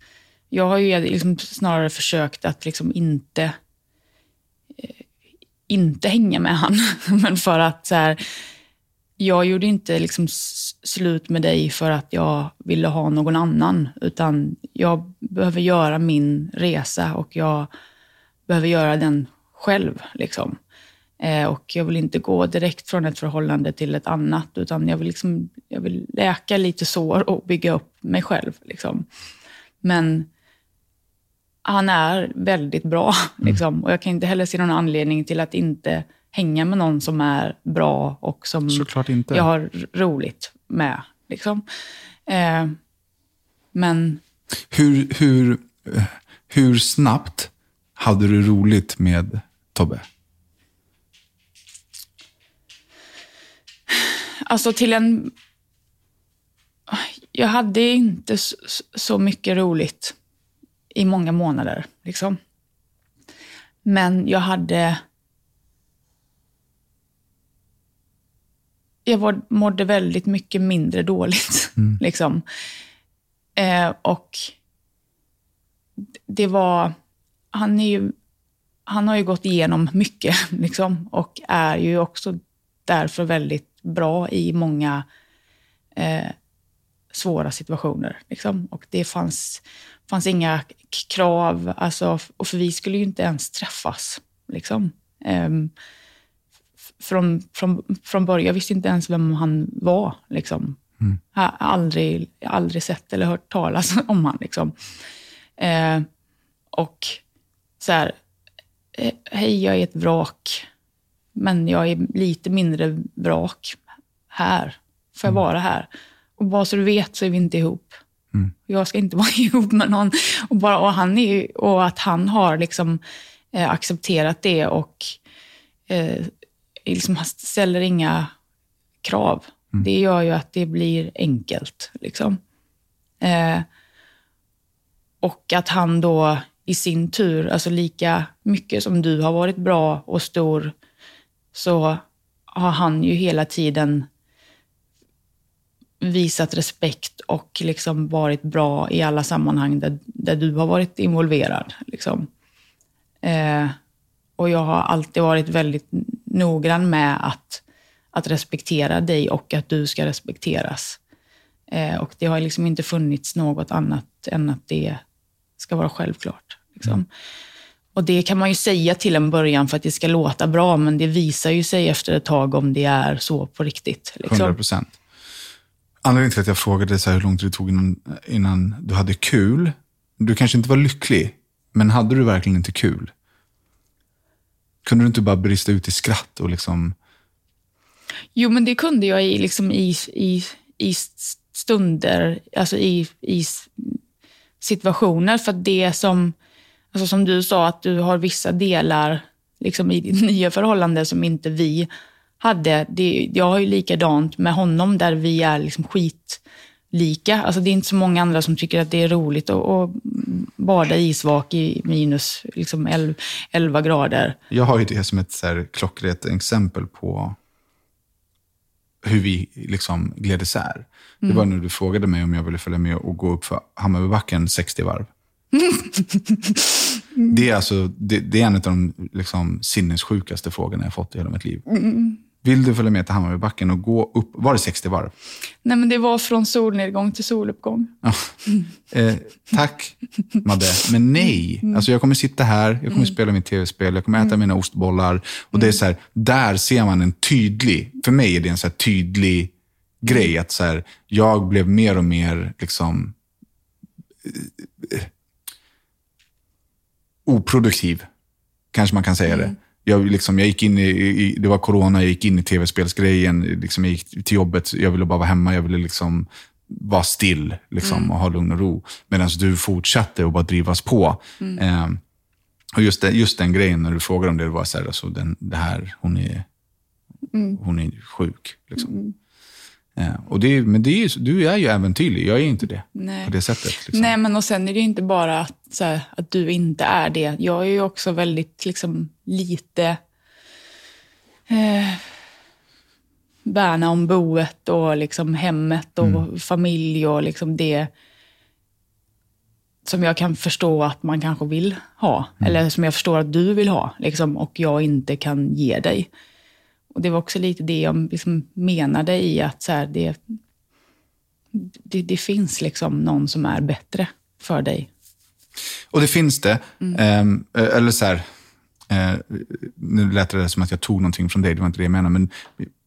jag har ju liksom snarare försökt att liksom inte, eh, inte hänga med han. *laughs* Men för att så här, jag gjorde inte liksom slut med dig för att jag ville ha någon annan. Utan jag behöver göra min resa och jag behöver göra den själv. Liksom. Eh, och jag vill inte gå direkt från ett förhållande till ett annat, utan jag vill, liksom, jag vill läka lite sår och bygga upp mig själv. Liksom. Men han är väldigt bra. *laughs* Liksom. Och jag kan inte heller se någon anledning till att inte hänga med någon som är bra och som jag har roligt med. Liksom. Eh, men Hur, hur, hur snabbt hade du roligt med Tobbe? Alltså till en... Jag hade inte så mycket roligt i många månader. Liksom. Men jag hade... Jag var, mådde väldigt mycket mindre dåligt. *laughs* Liksom. Eh, och det var... Han, är ju, han har ju gått igenom mycket *laughs* liksom, och är ju också därför väldigt bra i många eh, svåra situationer. Liksom. Och det fanns, fanns inga krav, alltså, och för vi skulle ju inte ens träffas. Liksom. Ehm, från, från, från början, jag visste inte ens vem han var. Liksom. Jag har aldrig, aldrig sett eller hört talas *laughs* om han. Liksom. Eh, och så här, eh, hej jag är ett vrak, men jag är lite mindre vrak här. Får jag vara här? Och bara så du vet så är vi inte ihop. Jag ska inte *laughs* vara ihop med någon. Och, bara, och, han är, och att han har liksom, eh, accepterat det och eh, liksom ställer inga krav. Det gör ju att det blir enkelt. Liksom. Eh, och att han då i sin tur, alltså lika mycket som du har varit bra och stor, så har han ju hela tiden visat respekt och liksom varit bra i alla sammanhang där, där du har varit involverad. Liksom. Eh, och jag har alltid varit väldigt noggrann med att, att respektera dig och att du ska respekteras. Eh, och det har liksom inte funnits något annat än att det ska vara självklart. Liksom. Och det kan man ju säga till en början för att det ska låta bra, men det visar ju sig efter ett tag om det är så på riktigt. Liksom. 100 procent. Anledningen till att jag frågade så här hur lång tid det tog innan, innan du hade kul. Du kanske inte var lycklig, men hade du verkligen inte kul? Kunde du inte bara brista ut i skratt och liksom... Jo, men det kunde jag i, liksom i, i, i stunder, alltså i, i situationer. För att det som, alltså som du sa, att du har vissa delar liksom i ditt *laughs* nya förhållande som inte vi hade. Det, jag har ju likadant med honom där vi är liksom skitlika. Alltså det är inte så många andra som tycker att det är roligt att, att bada isvak i minus liksom 11, 11 grader. Jag har ju det som ett så klockrent exempel på hur vi liksom gled isär. Det var när du frågade mig om jag ville följa med och gå upp för Hammarbybacken 60 varv. *laughs* det, är alltså, det, det är en av de liksom, sinnessjukaste frågorna jag fått i hela mitt liv. Vill du följa med till Hammarbybacken och gå upp, var det 60 varv? Nej, men det var från solnedgång till soluppgång. Ja. Eh, tack, Madde. Men nej. Alltså, jag kommer sitta här, jag kommer spela mitt tv-spel, jag kommer äta mina ostbollar. Och det är så här, där ser man en tydlig, för mig är det en så tydlig grej. Att så här, jag blev mer och mer liksom, eh, oproduktiv. Kanske man kan säga det. Jag, liksom, jag gick in i, i, det var corona, jag gick in i tv-spelsgrejen. Liksom, jag gick till jobbet, jag ville bara vara hemma. Jag ville liksom vara still liksom, och ha lugn och ro. Medan du fortsatte att bara drivas på. Eh, och just, det, just den grejen när du frågar om det, det var så här, alltså, den, det här, hon är, hon är sjuk. Liksom. Eh, och det, men det är, ju- du är ju äventyrlig, jag är inte det. Nej. På det sättet. Liksom. Nej, men och sen är det ju inte bara att, här, att du inte är det. Jag är ju också väldigt liksom, lite eh, värna om boet och liksom, hemmet och familj och liksom det som jag kan förstå att man kanske vill ha. Eller som jag förstår att du vill ha. Liksom, och jag inte kan ge dig. Och Det var också lite det jag liksom menade i att så här, det, det, det finns liksom någon som är bättre för dig. Och det finns det. Ehm, eh, eller så här, eh, nu lät det som att jag tog någonting från dig, det var inte det jag menade. Men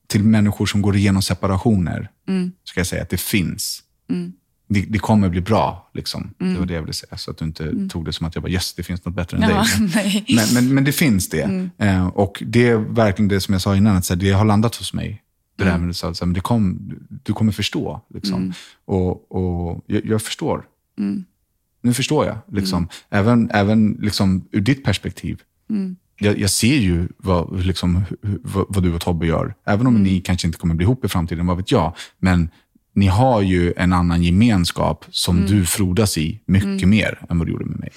till människor som går igenom separationer, ska jag säga att det finns. Det, det kommer bli bra. Liksom. Det var det jag ville säga. Så att du inte tog det som att jag bara, yes, det finns något bättre än Ja, dig. *laughs* Men, men, men det finns det. Eh, och det är verkligen det som jag sa innan, att så här, det har landat hos mig. Det där med att så här, men det kom, du kommer förstå. Liksom. Och, och jag, jag förstår. Nu förstår jag. Liksom. Även, även liksom, ur ditt perspektiv. Jag, jag ser ju vad, liksom, vad, vad du och Tobbe gör. Även om ni kanske inte kommer bli ihop i framtiden, vad vet jag. Men ni har ju en annan gemenskap som du frodas i mycket mer än vad du gjorde med mig.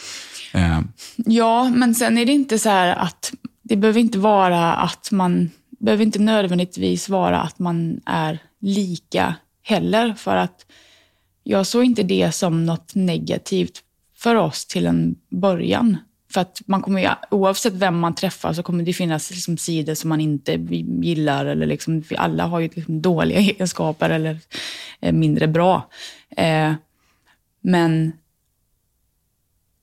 Eh, Ja, men sen är det inte så här att det behöver inte vara att man behöver inte nödvändigtvis vara att man är lika heller. För att jag såg inte det som något negativt för oss till en början för att man kommer ju, oavsett vem man träffar så kommer det finnas liksom sidor som man inte gillar. Eller liksom, alla har ju liksom dåliga *laughs* egenskaper eller eh, mindre bra. Eh, men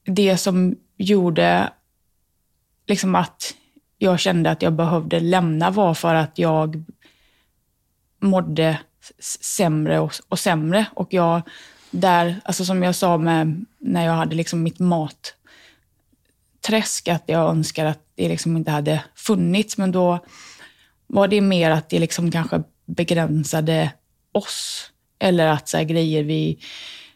det som gjorde liksom att jag kände att jag behövde lämna var för att jag mådde sämre och, och sämre. Och jag, där, alltså som jag sa med, när jag hade liksom mitt träsk att jag önskar att det liksom inte hade funnits. Men då var det mer att det liksom kanske begränsade oss. Eller att så här, grejer vi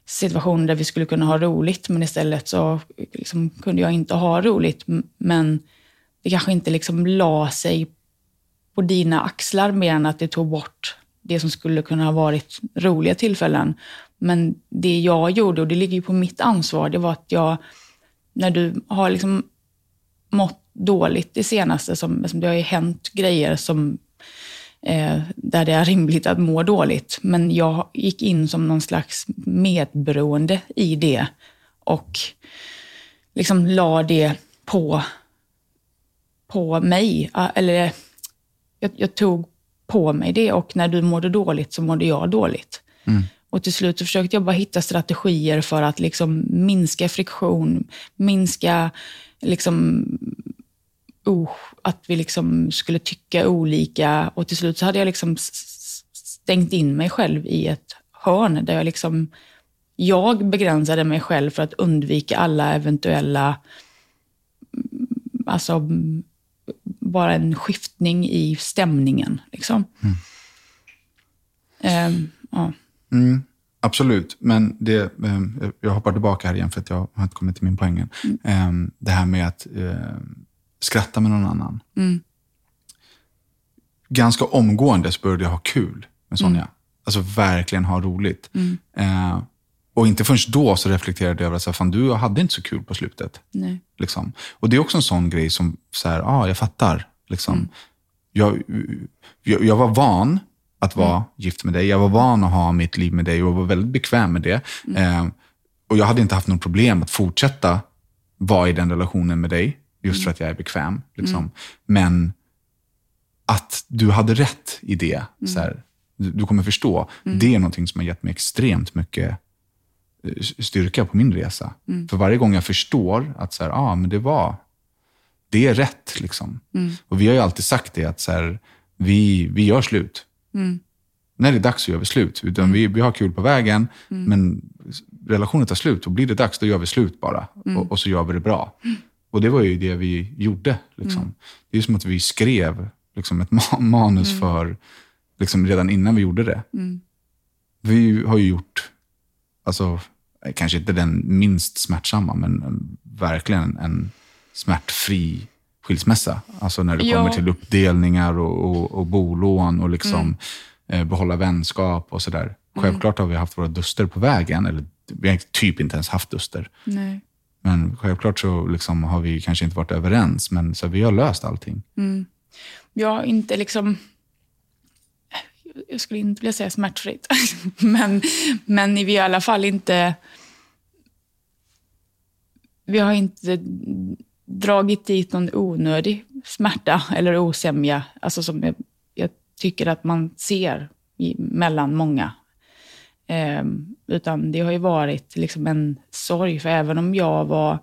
situationer där vi skulle kunna ha roligt, men istället så liksom kunde jag inte ha roligt. Men det kanske inte liksom la sig på dina axlar mer än att det tog bort det som skulle kunna ha varit roliga tillfällen. Men det jag gjorde, och det ligger ju på mitt ansvar, det var att jag, när du har liksom mått dåligt det senaste, som, som det har ju hänt grejer som eh, där det är rimligt att må dåligt. Men jag gick in som någon slags medberoende i det och liksom la det på, på mig. Eller jag, jag tog på mig det och när du mådde dåligt så mådde jag dåligt. Mm. Och till slut försökte jag bara hitta strategier för att liksom minska friktion, minska liksom oh, att vi liksom skulle tycka olika. Och till slut så hade jag liksom stängt in mig själv i ett hörn där jag liksom jag begränsade mig själv för att undvika alla eventuella, alltså bara en skiftning i stämningen. Liksom. Mm. Um, ja. Mm, absolut, men det, um, jag hoppar tillbaka här igen för att jag har inte kommit till min poäng mm. um, Det här med att skratta med någon annan. Mm. Ganska omgående så började jag ha kul med Sonja. Mm. Alltså verkligen ha roligt. Mm. Eh, och inte förrän då så reflekterade jag över att fan, du hade inte så kul på slutet. Nej. Liksom. Och det är också en sån grej som, så här, ah, jag fattar. Liksom. Mm. Jag, jag, jag, var van att vara mm. gift med dig. Jag var van att ha mitt liv med dig och var väldigt bekväm med det. Mm. Eh, och jag hade inte haft något problem att fortsätta vara i den relationen med dig. Just för mm. att jag är bekväm. Liksom. Mm. Men att du hade rätt i det. Mm. Så här, du, du, kommer förstå. Det är någonting som har gett mig extremt mycket eh, styrka på min resa. För varje gång jag förstår att så här, ah, men det var, det är rätt. Liksom. Och vi har ju alltid sagt det, att så här, vi, vi gör slut. När det är dags så gör vi slut. Utan vi, vi har kul på vägen, men relationen tar slut. Och blir det dags, då gör vi slut bara. Och, och så gör vi det bra. Och det var ju det vi gjorde. Liksom. Mm. Det är som att vi skrev liksom, ett *laughs* manus mm. för, liksom, redan innan vi gjorde det. Mm. Vi har ju gjort, alltså, kanske inte den minst smärtsamma, men verkligen en smärtfri skilsmässa. Alltså när det ja. kommer till uppdelningar och, och, och bolån och liksom, mm. eh, behålla vänskap och sådär. Mm. Självklart har vi haft våra duster på vägen, eller vi har typ inte ens haft duster. Nej. Men självklart så liksom har vi kanske inte varit överens, men så vi har löst allting. Mm. Jag inte liksom... Jag skulle inte vilja säga smärtfritt, *laughs* men, men vi har i alla fall inte... Vi har inte dragit dit någon onödig smärta eller osämja, alltså som jag, jag tycker att man ser i, mellan många Eh, utan det har ju varit liksom en sorg, för även om jag var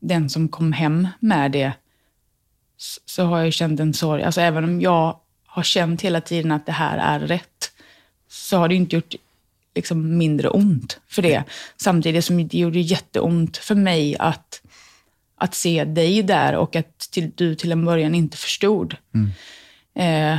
den som kom hem med det, så har jag känt en sorg. Alltså även om jag har känt hela tiden att det här är rätt, så har det inte gjort liksom mindre ont för det. Samtidigt som det gjorde jätteont för mig att, att se dig där och att till, du till en början inte förstod. Mm. Eh,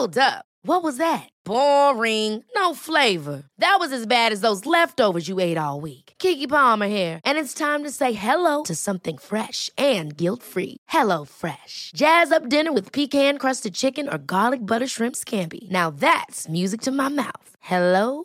Hold up. What was that? Boring. No flavor. That was as bad as those leftovers you ate all week. Kiki Palmer here, and it's time to say hello to something fresh and guilt-free. Hello Fresh. Jazz up dinner with pecan-crusted chicken or garlic butter shrimp scampi. Now that's music to my mouth. Hello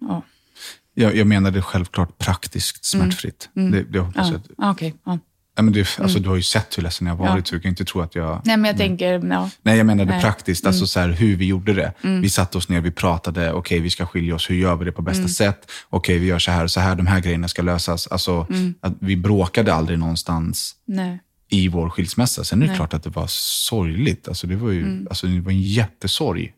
Ja. Jag, jag menade självklart praktiskt smärtfritt. Det, det hoppas jag. Ja. att- ja, Okej. Ja. Ja, men det, alltså, Du har ju sett hur ledsen jag har varit, Ja. så du kan inte tro att jag... Nej, men jag tänker, ja. Nej, jag menade Nej. praktiskt, alltså så här, hur vi gjorde det. Vi satte oss ner, vi pratade, okej, vi ska skilja oss, hur gör vi det på bästa sätt? Okej, vi gör så här, så här, de här grejerna ska lösas. Alltså, att vi bråkade aldrig någonstans Nej. i vår skilsmässa. Sen är det klart att det var sorgligt. Alltså, det, var ju, alltså, det var en jättesorg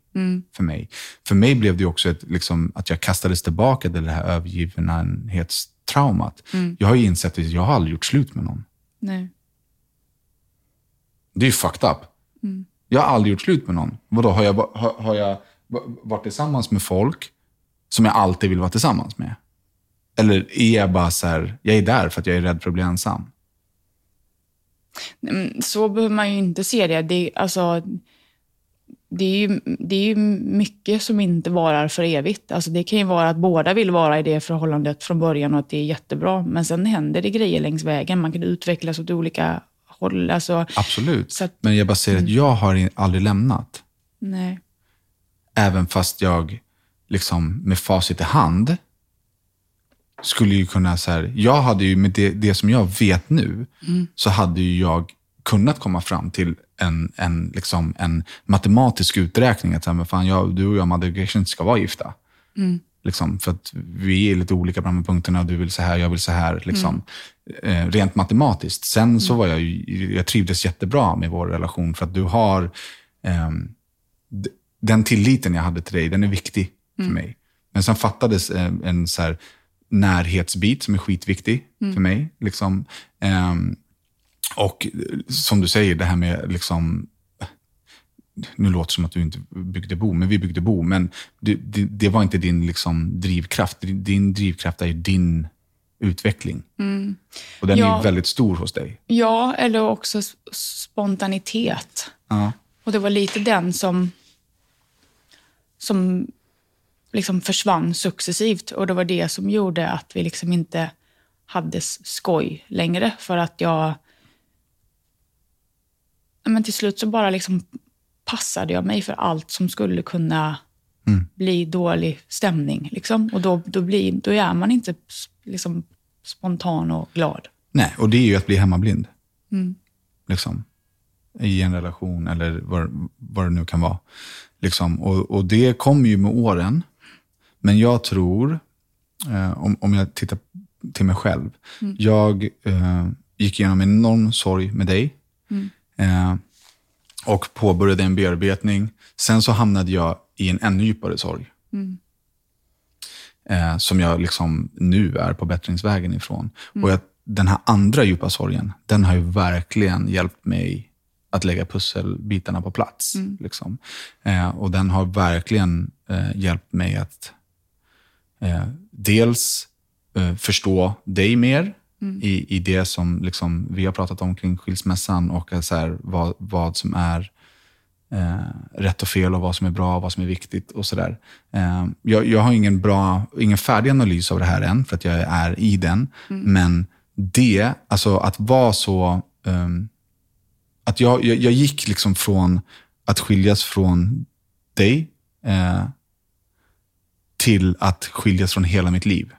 för mig. För mig blev det också ett, liksom, att jag kastades tillbaka till det här övergivenhetstraumat. Jag har ju insett att jag har aldrig gjort slut med någon. Nej. Det är ju fucked up. Jag har aldrig gjort slut med någon. Vadå, har jag, har, har jag va- varit tillsammans med folk som jag alltid vill vara tillsammans med? Eller är jag bara så här, jag är där för att jag är rädd för att bli ensam? Mm, Så behöver man ju inte se det. det alltså, det är, ju, det är ju mycket som inte varar för evigt. Alltså det kan ju vara att båda vill vara i det förhållandet från början och att det är jättebra. Men sen händer det grejer längs vägen. Man kan utvecklas åt olika håll. Alltså, Absolut. Att- Men jag bara säger att jag har aldrig lämnat. nej. Även fast jag liksom med facit i hand skulle ju kunna, så här, jag hade ju med det, det som jag vet nu, så hade ju jag kunnat komma fram till en, en, liksom, en matematisk uträkning. Att så här, men fan, jag, du och jag, Madde, kanske inte ska vara gifta. Liksom, för att vi är lite olika på de här punkterna. Du vill så här, jag vill så här. Liksom. Eh, rent matematiskt. Sen så var jag jag trivdes jättebra med vår relation för att du har d- den tilliten jag hade till dig, den är viktig för mig. Men sen fattades eh, en så här närhetsbit som är skitviktig för mig. Liksom. Ehm, och eh, som du säger, det här med liksom, nu låter det som att du inte byggde bo, men vi byggde bo. Men det, det, det var inte din liksom, drivkraft. Din, drivkraft är ju din utveckling. Och den är Ja. ju väldigt stor hos dig. Ja, eller också spontanitet. Ja. Och det var lite den som, som liksom försvann successivt. Och det var det som gjorde att vi liksom inte hade skoj längre. För att jag... Men till slut så bara liksom passade jag mig för allt som skulle kunna bli dålig stämning. Liksom. Och då, då, blir, då är man inte liksom spontan och glad. Nej, och det är ju att bli hemmablind. Liksom. I en relation eller vad, vad det nu kan vara. Liksom. Och, och det kommer ju med åren. Men jag tror, eh, om, om jag tittar till mig själv. Jag eh, gick igenom en enorm sorg med dig. Eh, och påbörjade en bearbetning. Sen så hamnade jag i en ännu djupare sorg. Eh, som jag liksom nu är på bättringsvägen ifrån. Och jag, den här andra djupa sorgen, den har ju verkligen hjälpt mig att lägga pusselbitarna på plats. Liksom. Eh, och den har verkligen eh, hjälpt mig att eh, dels eh, förstå dig mer i, i det som liksom, vi har pratat om kring skilsmässan och så här, vad, vad som är eh, rätt och fel och vad som är bra och vad som är viktigt och sådär. Eh, jag, jag har ingen bra, ingen färdig analys av det här än för att jag är i den. Men det, alltså att vara så, ehm, att jag, jag, jag gick liksom från att skiljas från dig eh, till att skiljas från hela mitt liv.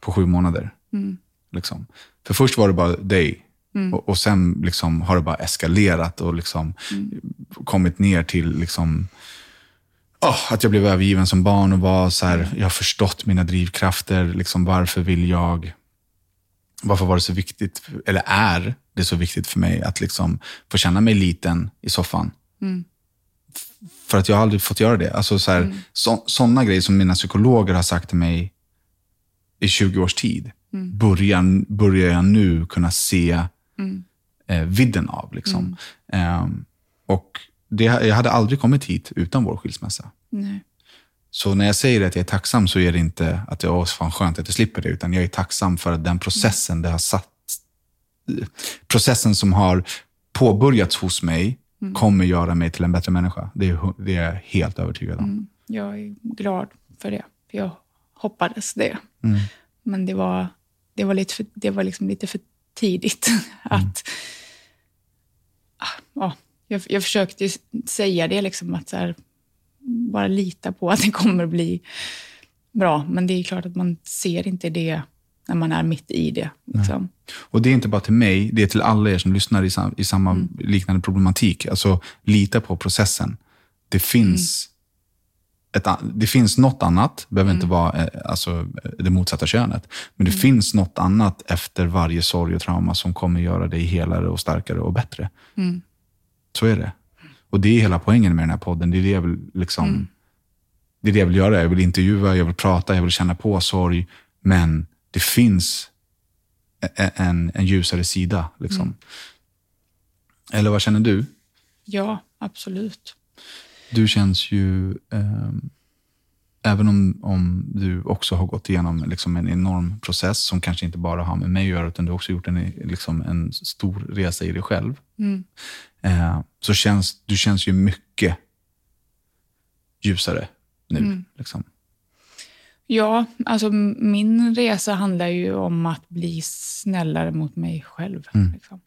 På sju månader. Liksom. För först var det bara dig. Och, och sen liksom har det bara eskalerat och liksom kommit ner till liksom, åh, att jag blev övergiven som barn och var så här, jag har förstått mina drivkrafter. Liksom, varför vill jag, varför var det så viktigt, eller är det så viktigt för mig att liksom få känna mig liten i soffan? F- För att jag har aldrig fått göra det. Alltså så här, så, sådana grejer som mina psykologer har sagt till mig i 20 års tid, börjar, börjar jag nu kunna se eh, vidden av. Liksom. Ehm, Och det, jag hade aldrig kommit hit utan vår skilsmässa. Nej. Så när jag säger att jag är tacksam så är det inte att det är fan skönt att jag slipper det, utan jag är tacksam för att den processen det har satt, processen som har påbörjats hos mig kommer göra mig till en bättre människa. Det är, det är jag helt övertygad om. Jag är glad för det. För jag hoppades det. Mm. Men det var, det var, lite, för, det var liksom lite för tidigt. *laughs* att ah, ja, jag, jag försökte säga det, liksom, att här, bara lita på att det *laughs* kommer bli bra. Men det är klart att man ser inte det när man är mitt i det. Liksom. Och det är inte bara till mig, det är till alla er som lyssnar i, sam, i samma liknande problematik. Alltså, lita på processen. Det finns, ett, det finns något annat, behöver inte vara eh, alltså, det motsatta könet, men det finns något annat efter varje sorg och trauma som kommer göra dig helare och starkare och bättre. Så är det. Och det är hela poängen med den här podden. Det är det jag vill, liksom, det är det jag vill göra. Jag vill intervjua, jag vill prata, jag vill känna på sorg. Men det finns en, en ljusare sida. Liksom. Eller vad känner du? Ja, absolut. Du känns ju, ehm, även om, om du också har gått igenom liksom en enorm process som kanske inte bara har med mig att göra, utan du har också gjort en, liksom en stor resa i dig själv. Eh, så känns du känns ju mycket ljusare nu. Liksom. Ja, alltså min resa handlar ju om att bli snällare mot mig själv. Liksom.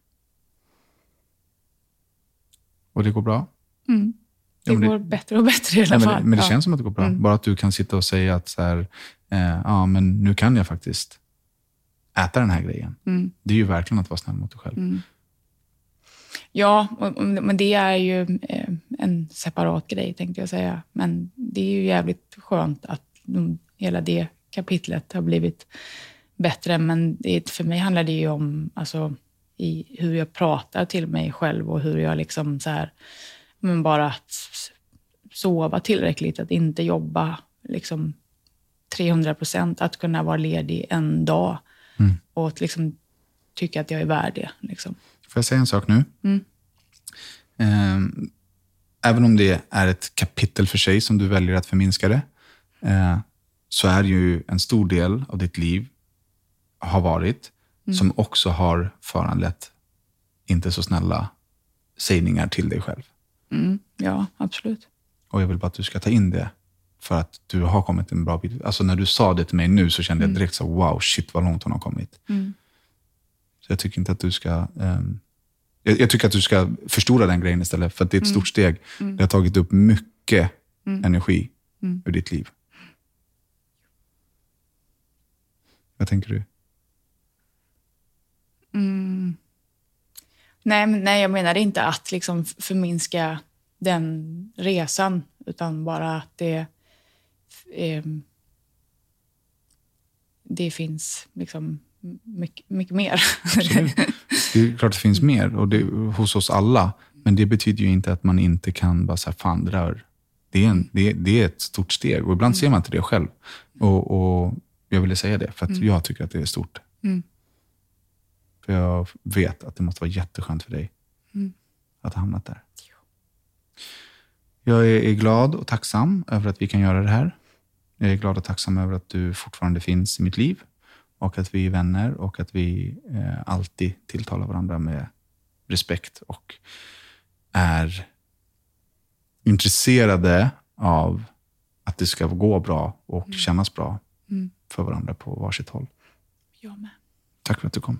Och det går bra? Det Ja, går bättre och bättre i alla fall. men, det, men det Ja. känns som att det går bra. Bara att du kan sitta och säga att så här, eh, ja, men nu kan jag faktiskt äta den här grejen. Det är ju verkligen att vara snäll mot dig själv. Ja, och, och- men det är ju eh, en separat grej tänkte jag säga. Men det är ju jävligt skönt att hela det kapitlet har blivit bättre. Men det, för mig handlar det ju om alltså, i hur jag pratar till mig själv och hur jag liksom så här, men bara att sova tillräckligt, att inte jobba liksom 300 procent, att kunna vara ledig en dag och att liksom tycka att jag är värd det. Liksom. Får jag säga en sak nu? Ehm, även om det är ett kapitel för sig som du väljer att förminska det, eh, så är ju en stor del av ditt liv har varit, som också har föranlett inte så snälla sägningar till dig själv. Mm, ja, absolut. Och jag vill bara att du ska ta in det. För att du har kommit en bra bit. Alltså när du sa det till mig nu så kände jag direkt så wow, shit vad långt hon har kommit. Så jag tycker inte att du ska... ehm, jag, jag tycker att du ska förstora den grejen istället. För att det är ett stort steg. Det har tagit upp mycket energi ur ditt liv. Vad tänker du? Nej, men, nej, jag menar inte att liksom förminska den resan, utan bara att det, ehm, det finns liksom mycket, mycket mer. *laughs* Det är klart det finns mer och det, hos oss alla. Men det betyder ju inte att man inte kan bara säga, fan det där, det är, en, det, det är ett stort steg. Och ibland ser man inte det själv. Och, och jag ville säga det för att jag tycker att det är stort. För jag vet att det måste vara jätteskönt för dig att ha hamnat där. Jag är, glad och tacksam över att vi kan göra det här. Jag är glad och tacksam över att du fortfarande finns i mitt liv och att vi är vänner och att vi eh, alltid tilltalar varandra med respekt och är intresserade av att det ska gå bra och kännas bra för varandra på varsitt håll. jag med. Tack för att du kom.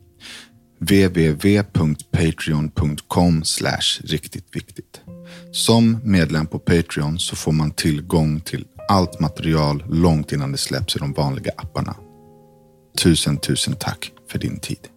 www.patreon.com riktigt viktigt. Som medlem på Patreon så får man tillgång till allt material långt innan det släpps i de vanliga apparna. Tusen, tusen tack för din tid.